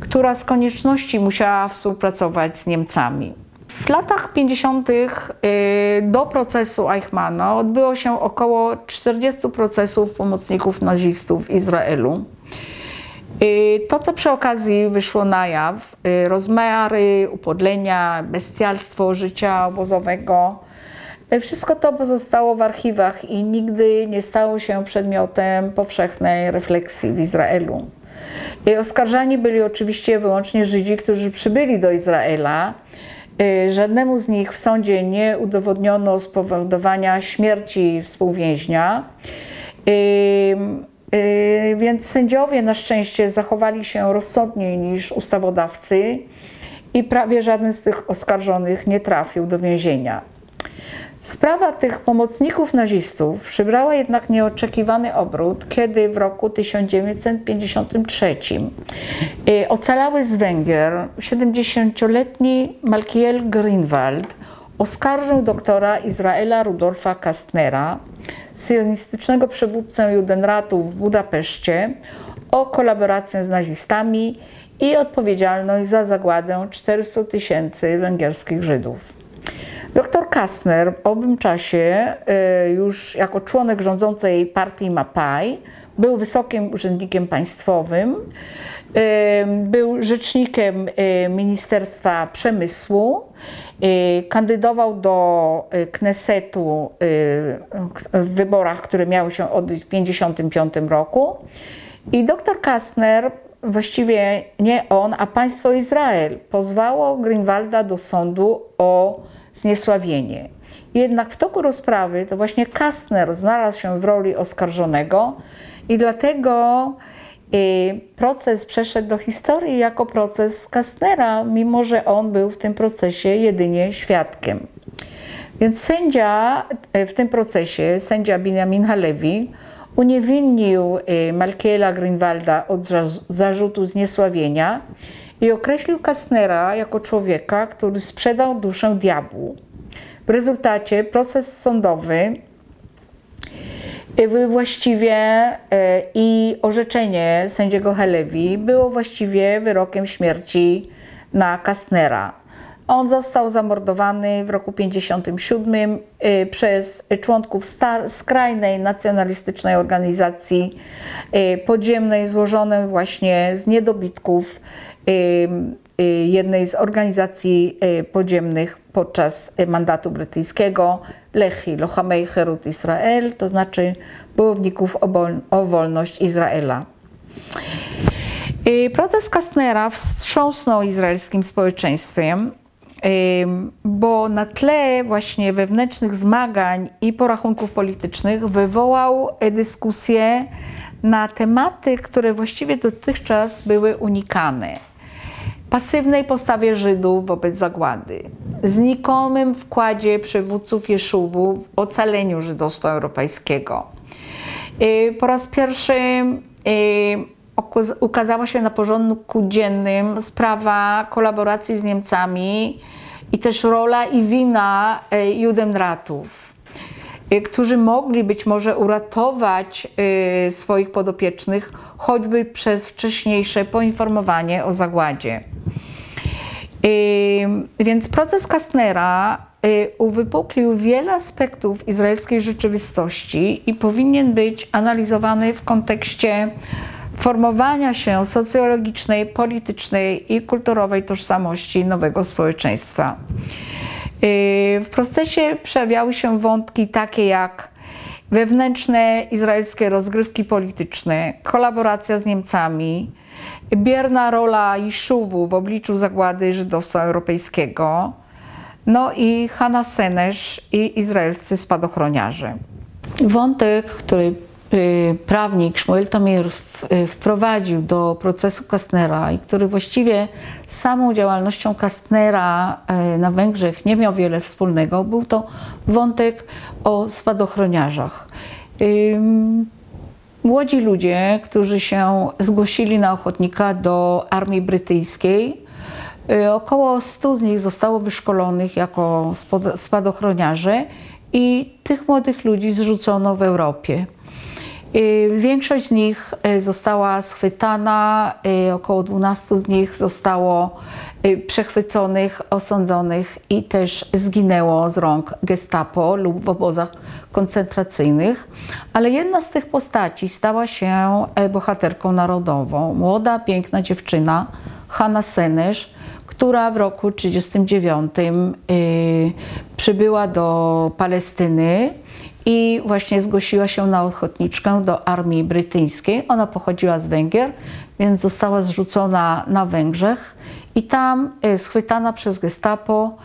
która z konieczności musiała współpracować z Niemcami. W latach 50. Y, do procesu Eichmana odbyło się około 40 procesów pomocników nazistów w Izraelu. Y, to, co przy okazji wyszło na jaw, y, rozmiary, upodlenia, bestialstwo życia obozowego, wszystko to pozostało w archiwach i nigdy nie stało się przedmiotem powszechnej refleksji w Izraelu. Oskarżani byli oczywiście wyłącznie Żydzi, którzy przybyli do Izraela. Żadnemu z nich w sądzie nie udowodniono spowodowania śmierci współwięźnia. Yy, więc sędziowie na szczęście zachowali się rozsądniej niż ustawodawcy i prawie żaden z tych oskarżonych nie trafił do więzienia. Sprawa tych pomocników nazistów przybrała jednak nieoczekiwany obrót, kiedy w roku 1953 yy, ocalały z Węgier 70-letni Malkiel Greenwald oskarżył doktora Izraela Rudolfa Kastnera sionistycznego przywódcę Judenratu w Budapeszcie o kolaborację z nazistami i odpowiedzialność za zagładę 400 tysięcy węgierskich Żydów. Dr Kastner w owym czasie, e, już jako członek rządzącej partii Mapaj, był wysokim urzędnikiem państwowym, e, był rzecznikiem e, Ministerstwa Przemysłu kandydował do Knesetu w wyborach, które miały się odbyć w 1955 roku. I dr Kastner, właściwie nie on, a państwo Izrael, pozwało Greenwalda do sądu o zniesławienie. Jednak w toku rozprawy to właśnie Kastner znalazł się w roli oskarżonego i dlatego proces przeszedł do historii jako proces Kastnera, mimo że on był w tym procesie jedynie świadkiem. Więc sędzia e, w tym procesie, sędzia Benjamin Halevi, uniewinnił e, Malkiela Greenwalda od zarzutu zniesławienia i określił Kastnera jako człowieka, który sprzedał duszę diabłu. W proces sądowy właściwie e, i orzeczenie sędziego Helewi było właściwie wyrokiem śmierci na Kastnera. On został zamordowany w roku 1957 e, przez członków skrajnej nacjonalistycznej organizacji e, podziemnej, złożonej właśnie z niedobitków jednej z organizacji podziemnych podczas mandatu brytyjskiego Lechi, Lochamei Herut Israel, to znaczy bojowników o wolność Izraela. Proces Kastnera wstrząsnął izraelskim społeczeństwem, bo na tle właśnie wewnętrznych zmagań i porachunków politycznych wywołał dyskusję na tematy, które właściwie dotychczas były unikane pasywnej postawie Żydów wobec zagłady, znikomym wkładzie przywódców Jeszuwu w ocaleniu żydostwa europejskiego. Y, po raz pierwszy y, ukazała się na porządku dziennym sprawa kolaboracji z Niemcami i też rola i wina y, Judenratów, którzy mogli być może uratować swoich podopiecznych choćby przez wcześniejsze poinformowanie o zagładzie. Więc proces Kastnera y, uwypuklił wiele aspektów izraelskiej rzeczywistości i powinien być analizowany w kontekście formowania się socjologicznej, politycznej i kulturowej tożsamości nowego społeczeństwa. Y, w procesie przejawiały się wątki takie jak wewnętrzne izraelskie rozgrywki polityczne, kolaboracja z Niemcami, bierna rola Iszuwu w obliczu zagłady żydostwa europejskiego, no i Hanna Senesz i izraelscy spadochroniarze. Wątek, który prawnik Szmuel Tamir y, wprowadził do procesu Kastnera i który właściwie z samą działalnością Kastnera y, na Węgrzech nie miał wiele wspólnego, był to wątek o spadochroniarzach. Młodzi ludzie, którzy się zgłosili na ochotnika do armii brytyjskiej, około 100 z nich zostało wyszkolonych jako spadochroniarze i tych młodych ludzi zrzucono w Europie. Większość z nich e, została schwytana, e, około 12 z nich zostało przechwyconych, osądzonych i też zginęło z rąk gestapo lub w obozach koncentracyjnych. Ale jedna z tych postaci stała się bohaterką narodową. Młoda, piękna dziewczyna, Hanna Senesz, która w roku 1939 y, przybyła do Palestyny i właśnie zgłosiła się na ochotniczkę do armii brytyjskiej. Ona pochodziła z Węgier, więc została zrzucona na Węgrzech i tam y, schwytana przez gestapo,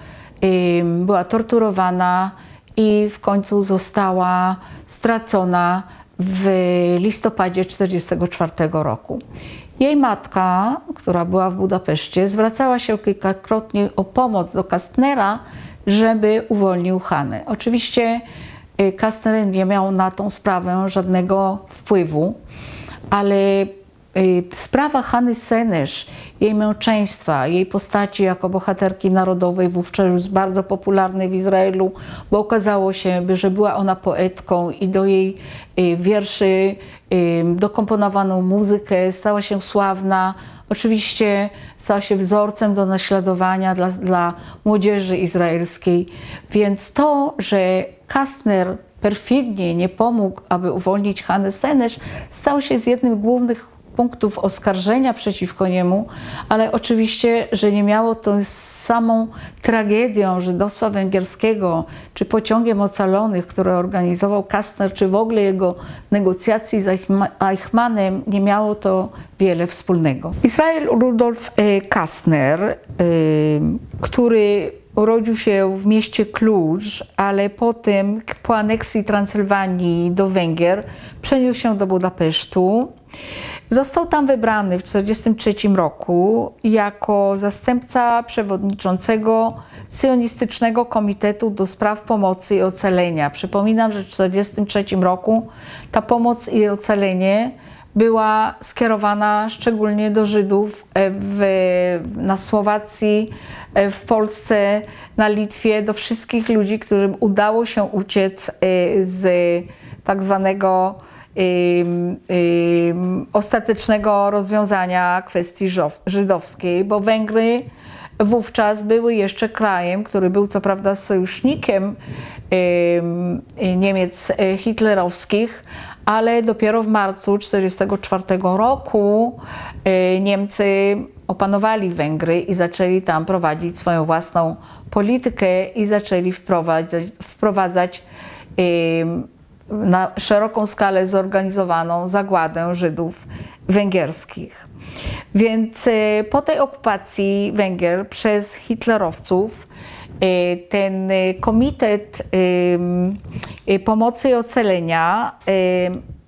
y, była torturowana i w końcu została stracona w listopadzie 1944 roku. Jej matka, która była w Budapeszcie, zwracała się kilkakrotnie o pomoc do Kastnera, żeby uwolnił Hanę. Oczywiście Kastner nie miał na tą sprawę żadnego wpływu, ale Y, sprawa Hany Senesz, jej męczeństwa, jej postaci jako bohaterki narodowej, wówczas bardzo popularnej w Izraelu, bo okazało się, że była ona poetką i do jej y, wierszy y, dokomponowano muzykę, stała się sławna. Oczywiście stała się wzorcem do naśladowania dla, dla młodzieży izraelskiej. Więc to, że Kastner perfidnie nie pomógł, aby uwolnić Hanę Senesz, stał się z jednym z głównych punktów oskarżenia przeciwko niemu, ale oczywiście, że nie miało to z samą tragedią żydostwa węgierskiego, czy pociągiem ocalonych, które organizował Kastner, czy w ogóle jego negocjacji z Eichmannem, nie miało to wiele wspólnego. Israel Rudolf e, Kastner, e, który urodził się w mieście Klucz, ale potem po aneksji Transylwanii do Węgier przeniósł się do Budapesztu. Został tam wybrany w 1943 roku jako zastępca przewodniczącego Sionistycznego Komitetu do Spraw Pomocy i Ocalenia. Przypominam, że w 1943 roku ta pomoc i ocalenie była skierowana szczególnie do Żydów w, na Słowacji, w Polsce, na Litwie, do wszystkich ludzi, którym udało się uciec y, z tak zwanego ostatecznego rozwiązania kwestii żydowskiej, bo Węgry wówczas były jeszcze krajem, który był co prawda sojusznikiem Niemiec e, hitlerowskich, ale dopiero w marcu 1944 roku e, Niemcy opanowali Węgry i zaczęli tam prowadzić swoją własną politykę i zaczęli wprowadzać, wprowadzać na szeroką skalę zorganizowaną zagładę Żydów węgierskich. Więc e, po tej okupacji Węgier przez hitlerowców e, ten Komitet Pomocy i Ocalenia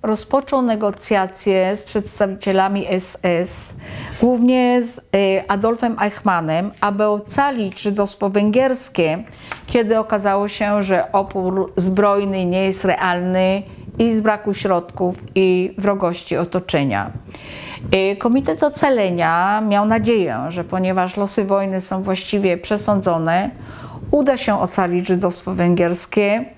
rozpoczął negocjacje z przedstawicielami SS, głównie z e, Adolfem Eichmannem, aby ocalić żydostwo węgierskie, kiedy okazało się, że opór zbrojny nie jest realny i z braku środków i wrogości otoczenia. E, Komitet Ocalenia miał nadzieję, że ponieważ losy wojny są właściwie przesądzone, uda się ocalić żydostwo węgierskie Y,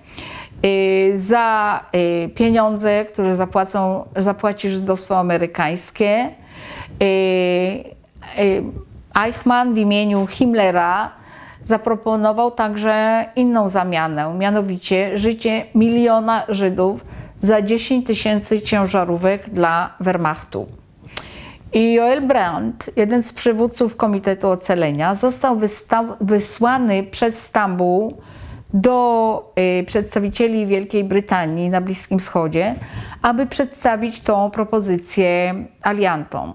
za y, pieniądze, które zapłacą, zapłaci żydostwo amerykańskie. Y, Eichmann w imieniu Himmlera zaproponował także inną zamianę, mianowicie życie miliona Żydów za 10 tysięcy ciężarówek dla Wehrmachtu. I Joel Brandt, jeden z przywódców Komitetu Ocalenia, został wysłany przez Stambuł do y, przedstawicieli Wielkiej Brytanii na Bliskim Wschodzie, aby przedstawić tą propozycję aliantom.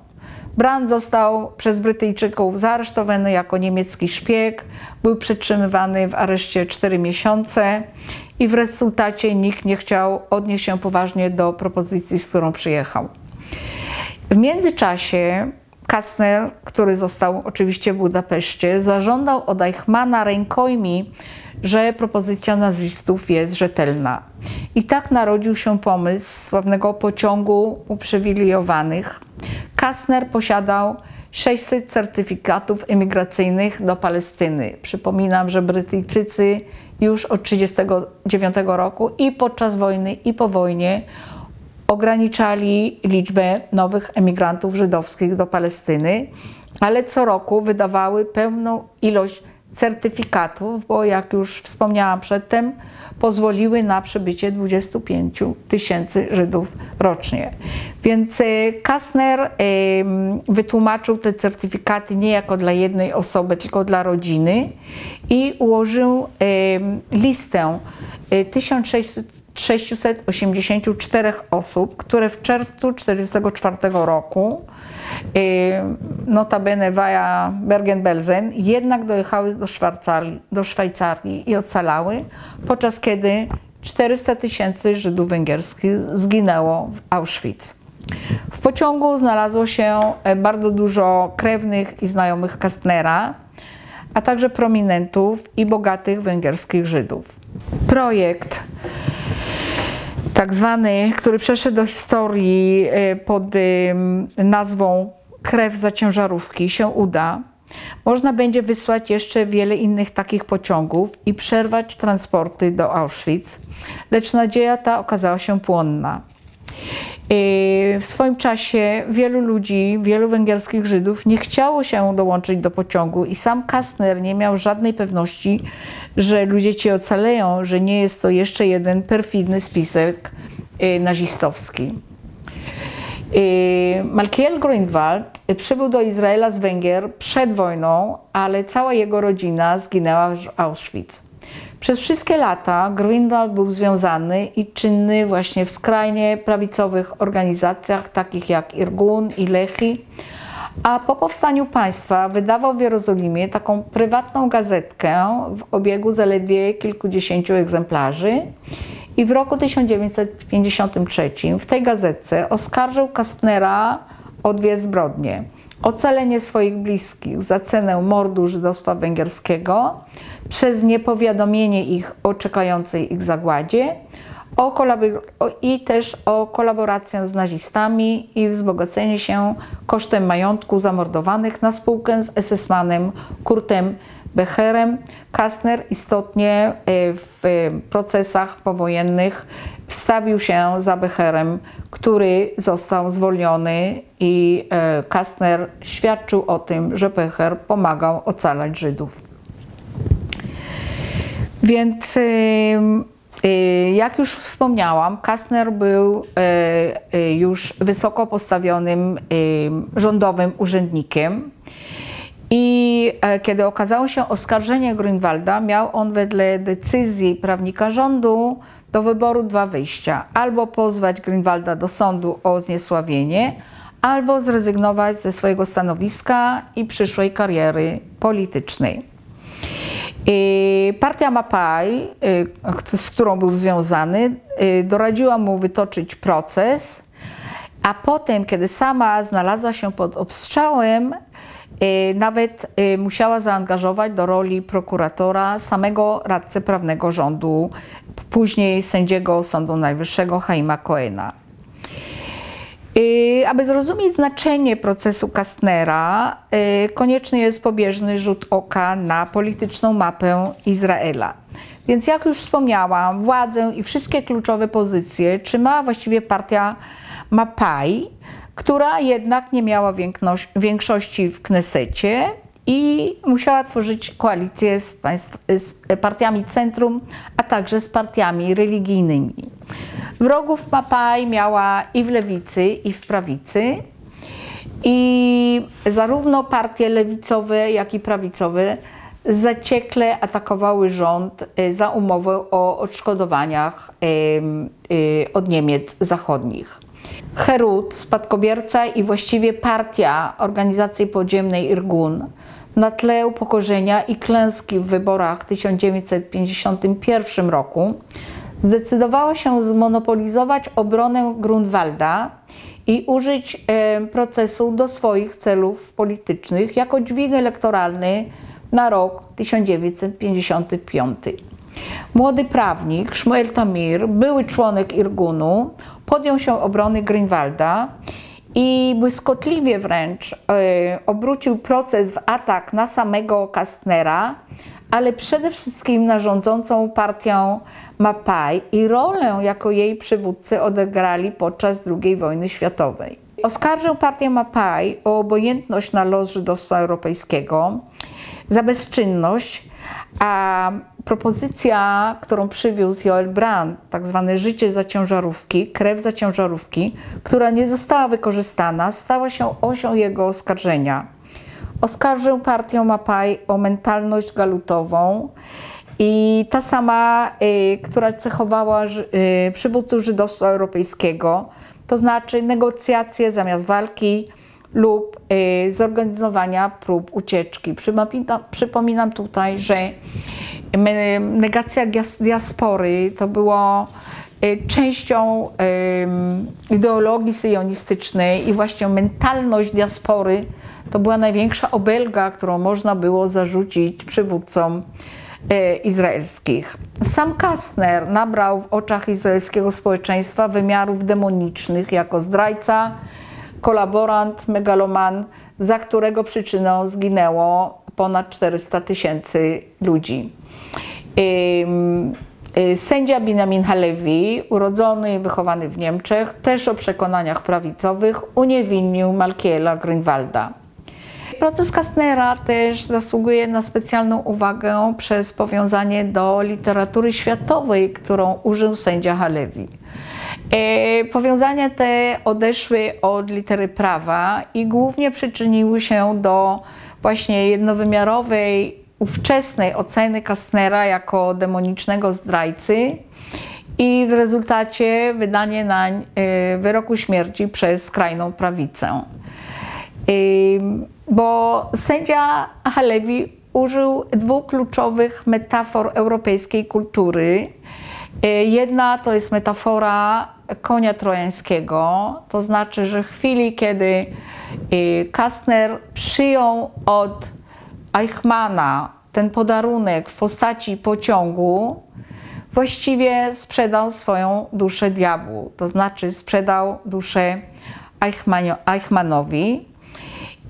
Brand został przez Brytyjczyków zaaresztowany jako niemiecki szpieg, był przetrzymywany w areszcie 4 miesiące i w rezultacie nikt nie chciał odnieść się poważnie do propozycji, z którą przyjechał. W międzyczasie Kastner, który został oczywiście w Budapeszcie, zażądał od Eichmana rękojmi, że propozycja nazistów jest rzetelna. I tak narodził się pomysł sławnego pociągu uprzywilejowanych. Kastner posiadał 600 certyfikatów emigracyjnych do Palestyny. Przypominam, że Brytyjczycy już od 1939 roku i podczas wojny, i po wojnie ograniczali liczbę nowych emigrantów żydowskich do Palestyny, ale co roku wydawały pełną ilość certyfikatów, bo jak już wspomniałam przedtem, pozwoliły na przybycie 25 tysięcy Żydów rocznie. Więc e, Kastner wytłumaczył te certyfikaty nie jako dla jednej osoby, tylko dla rodziny i ułożył listę 1600 684 osób, które w czerwcu 1944 roku, y, notabene via Bergen-Belsen, jednak dojechały do do Szwajcarii i ocalały, podczas kiedy 400 tysięcy Żydów węgierskich zginęło w Auschwitz. W pociągu znalazło się e, bardzo dużo krewnych i znajomych Kastnera, a także prominentów i bogatych węgierskich Żydów. Projekt tak zwany, który przeszedł do historii y, pod nazwą Krew za ciężarówki, się uda, można będzie wysłać jeszcze wiele innych takich pociągów i przerwać transporty do Auschwitz, lecz nadzieja ta okazała się płonna. Y, w swoim czasie wielu ludzi, wielu węgierskich Żydów nie chciało się dołączyć do pociągu i sam Kastner nie miał żadnej pewności, że ludzie ci ocaleją, że nie jest to jeszcze jeden perfidny spisek y, nazistowski. Y, Malkiel Grünwald przybył do Izraela z Węgier przed wojną, ale cała jego rodzina zginęła w Auschwitz. Przez wszystkie lata Grünwald był związany i czynny właśnie w skrajnie prawicowych organizacjach takich jak Irgun i Lechi, a po powstaniu państwa wydawał w Jerozolimie taką prywatną gazetkę w obiegu zaledwie kilkudziesięciu egzemplarzy i w roku 1953 w tej gazetce oskarżył Kastnera o dwie zbrodnie. Ocalenie swoich bliskich za cenę mordu żydostwa węgierskiego przez niepowiadomienie ich o czekającej ich zagładzie o i też o kolaborację z nazistami i wzbogacenie się kosztem majątku zamordowanych na spółkę z SS-manem Kurtem Becherem. Kastner istotnie e, w procesach powojennych wstawił się za Becherem, który został zwolniony i e, Kastner świadczył o tym, że Becher pomagał ocalać Żydów. Więc Y, jak już wspomniałam, Kastner był y, y, już wysoko postawionym rządowym urzędnikiem. I e, kiedy okazało się oskarżenie Grünwalda, miał on wedle decyzji prawnika rządu do wyboru dwa wyjścia: albo pozwać Grünwalda do sądu o zniesławienie, albo zrezygnować ze swojego stanowiska i przyszłej kariery politycznej. Partia Mapai, y, z którą był związany, y, doradziła mu wytoczyć proces, a potem, kiedy sama znalazła się pod obstrzałem, y, nawet musiała zaangażować do roli prokuratora samego radcę prawnego rządu, później sędziego Sądu Najwyższego Haima Coena. Y, aby zrozumieć znaczenie procesu Kastnera, y, konieczny jest pobieżny rzut oka na polityczną mapę Izraela. Więc jak już wspomniałam, władzę i wszystkie kluczowe pozycje trzymała właściwie partia Mapai, która jednak nie miała większości w Knesecie i musiała tworzyć koalicję z, państw, z partiami centrum, a także z partiami religijnymi. Wrogów Mapaj miała i w lewicy, i w prawicy. I zarówno partie lewicowe, jak i prawicowe zaciekle atakowały rząd y, za umowę o odszkodowaniach y, od Niemiec zachodnich. Herut, spadkobierca i właściwie partia organizacji podziemnej Irgun na tle upokorzenia i klęski w wyborach w 1951 roku zdecydowała się zmonopolizować obronę Grunwalda i użyć e, procesu do swoich celów politycznych jako dźwig elektoralny na rok 1955. Młody prawnik Shmuel Tamir, były członek Irgunu, podjął się obrony Grunwalda i błyskotliwie wręcz e, obrócił proces w atak na samego Kastnera, ale przede wszystkim na rządzącą partią Mapai i rolę jako jej przywódcy odegrali podczas II wojny światowej. Oskarżył partię Mapai o obojętność na los żydostwa europejskiego, za bezczynność, a propozycja, którą przywiózł Joel Brand, tak zwane życie za ciężarówki, krew za ciężarówki, która nie została wykorzystana, stała się osią jego oskarżenia. Oskarżył partię Mapai o mentalność galutową i ta sama, y, która cechowała y, przywódców żydostwa europejskiego, to znaczy negocjacje zamiast walki lub y, zorganizowania prób ucieczki. Przypominam, przypominam tutaj, że negacja diaspory to było częścią ideologii syjonistycznej i właśnie mentalność diaspory to była największa obelga, którą można było zarzucić przywódcom e, izraelskich. Sam Kastner nabrał w oczach izraelskiego społeczeństwa wymiarów demonicznych jako zdrajca, kolaborant, megaloman, za którego przyczyną zginęło ponad 400 tysięcy ludzi. E, sędzia Benjamin Halevi, urodzony i wychowany w Niemczech, też o przekonaniach prawicowych, uniewinnił Malkiela Grünwalda. Proces Kastnera też zasługuje na specjalną uwagę przez powiązanie do literatury światowej, którą użył sędzia Halevi. E, powiązania te odeszły od litery prawa i głównie przyczyniły się do właśnie jednowymiarowej, ówczesnej oceny Kastnera jako demonicznego zdrajcy i w rezultacie wydanie nań e, wyroku śmierci przez skrajną prawicę bo sędzia Halewi użył dwóch kluczowych metafor europejskiej kultury. Y, jedna to jest metafora konia trojańskiego, to znaczy, że w chwili, kiedy y, Kastner przyjął od Eichmana ten podarunek w postaci pociągu, właściwie sprzedał swoją duszę diabłu, to znaczy sprzedał duszę Eichmanowi.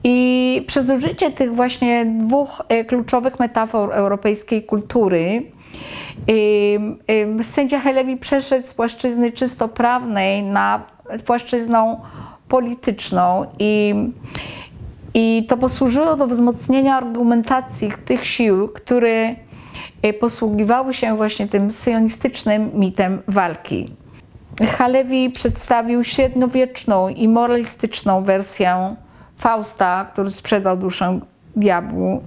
I przez użycie tych właśnie dwóch e, kluczowych metafor europejskiej kultury, sędzia Helewi przeszedł z płaszczyzny czysto prawnej na płaszczyzną polityczną i, i to posłużyło do wzmocnienia argumentacji tych sił, które e, posługiwały się właśnie tym syjonistycznym mitem walki. Halewi przedstawił średniowieczną i moralistyczną wersję Fausta, który sprzedał duszę diabłu.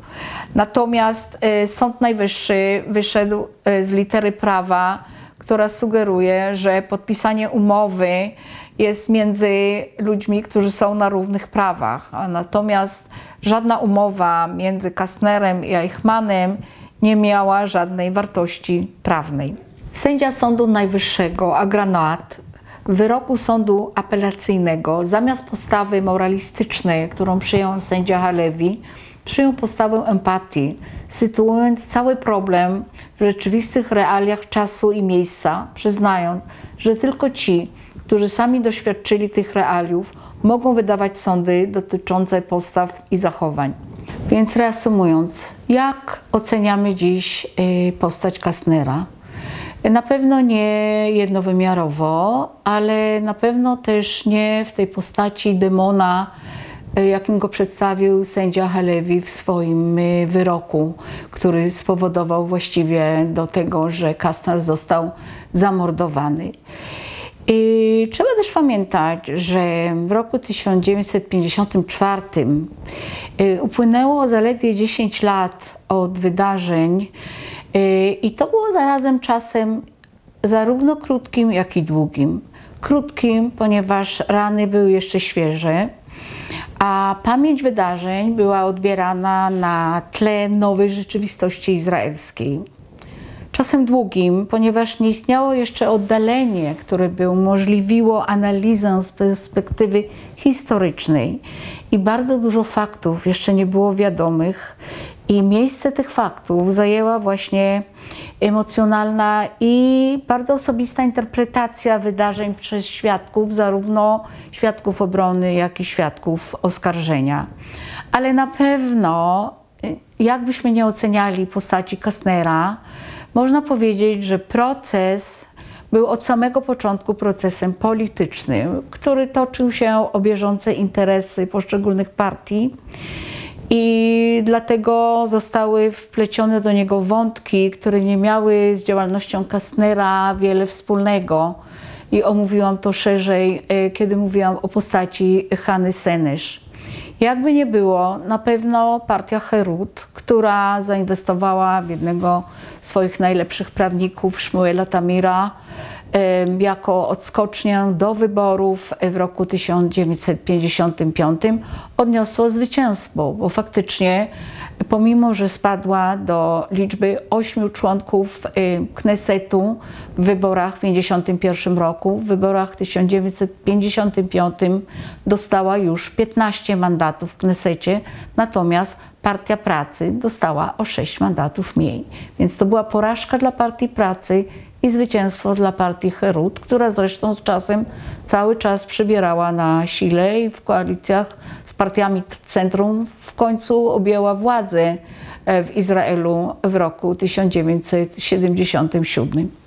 Natomiast e, Sąd Najwyższy wyszedł e, z litery prawa, która sugeruje, że podpisanie umowy jest między ludźmi, którzy są na równych prawach. Natomiast żadna umowa między Kastnerem i Eichmannem nie miała żadnej wartości prawnej. Sędzia Sądu Najwyższego Agranat wyroku sądu apelacyjnego zamiast postawy moralistycznej, którą przyjął sędzia Halewi, przyjął postawę empatii, sytuując cały problem w rzeczywistych realiach czasu i miejsca, przyznając, że tylko ci, którzy sami doświadczyli tych realiów, mogą wydawać sądy dotyczące postaw i zachowań. Więc reasumując, jak oceniamy dziś y, postać Kastnera? Na pewno nie jednowymiarowo, ale na pewno też nie w tej postaci demona, e, jakim go przedstawił sędzia Halewi w swoim e, wyroku, który spowodował właściwie do tego, że Kastner został zamordowany. I trzeba też pamiętać, że w roku 1954 e, upłynęło zaledwie 10 lat od wydarzeń, Y, I to było zarazem czasem zarówno krótkim, jak i długim. krótkim, ponieważ rany były jeszcze świeże, a pamięć wydarzeń była odbierana na tle nowej rzeczywistości izraelskiej. Czasem długim, ponieważ nie istniało jeszcze oddalenie, które by umożliwiło analizę z perspektywy historycznej i bardzo dużo faktów jeszcze nie było wiadomych i miejsce tych faktów zajęła właśnie emocjonalna i bardzo osobista interpretacja wydarzeń przez świadków, zarówno świadków obrony, jak i świadków oskarżenia. Ale na pewno, jakbyśmy nie oceniali postaci Kastnera, można powiedzieć, że proces był od samego początku procesem politycznym, który toczył się o bieżące interesy poszczególnych partii i dlatego zostały wplecione do niego wątki, które nie miały z działalnością Kastnera wiele wspólnego. I omówiłam to szerzej, e, kiedy mówiłam o postaci Hany Senesz. Jakby nie było, na pewno partia Herut, która zainwestowała w jednego z swoich najlepszych prawników, Szmuela Tamira, jako odskocznię do wyborów w roku 1955 odniosło zwycięstwo, bo faktycznie pomimo, że spadła do liczby ośmiu członków Knesetu w wyborach w 1951 roku, w wyborach w 1955 dostała już 15 mandatów w Knesecie, natomiast Partia Pracy dostała o 6 mandatów mniej. Więc to była porażka dla Partii Pracy i zwycięstwo dla partii Herut, która zresztą z czasem cały czas przybierała na sile i w koalicjach z partiami centrum w końcu objęła władzę w Izraelu w roku 1977.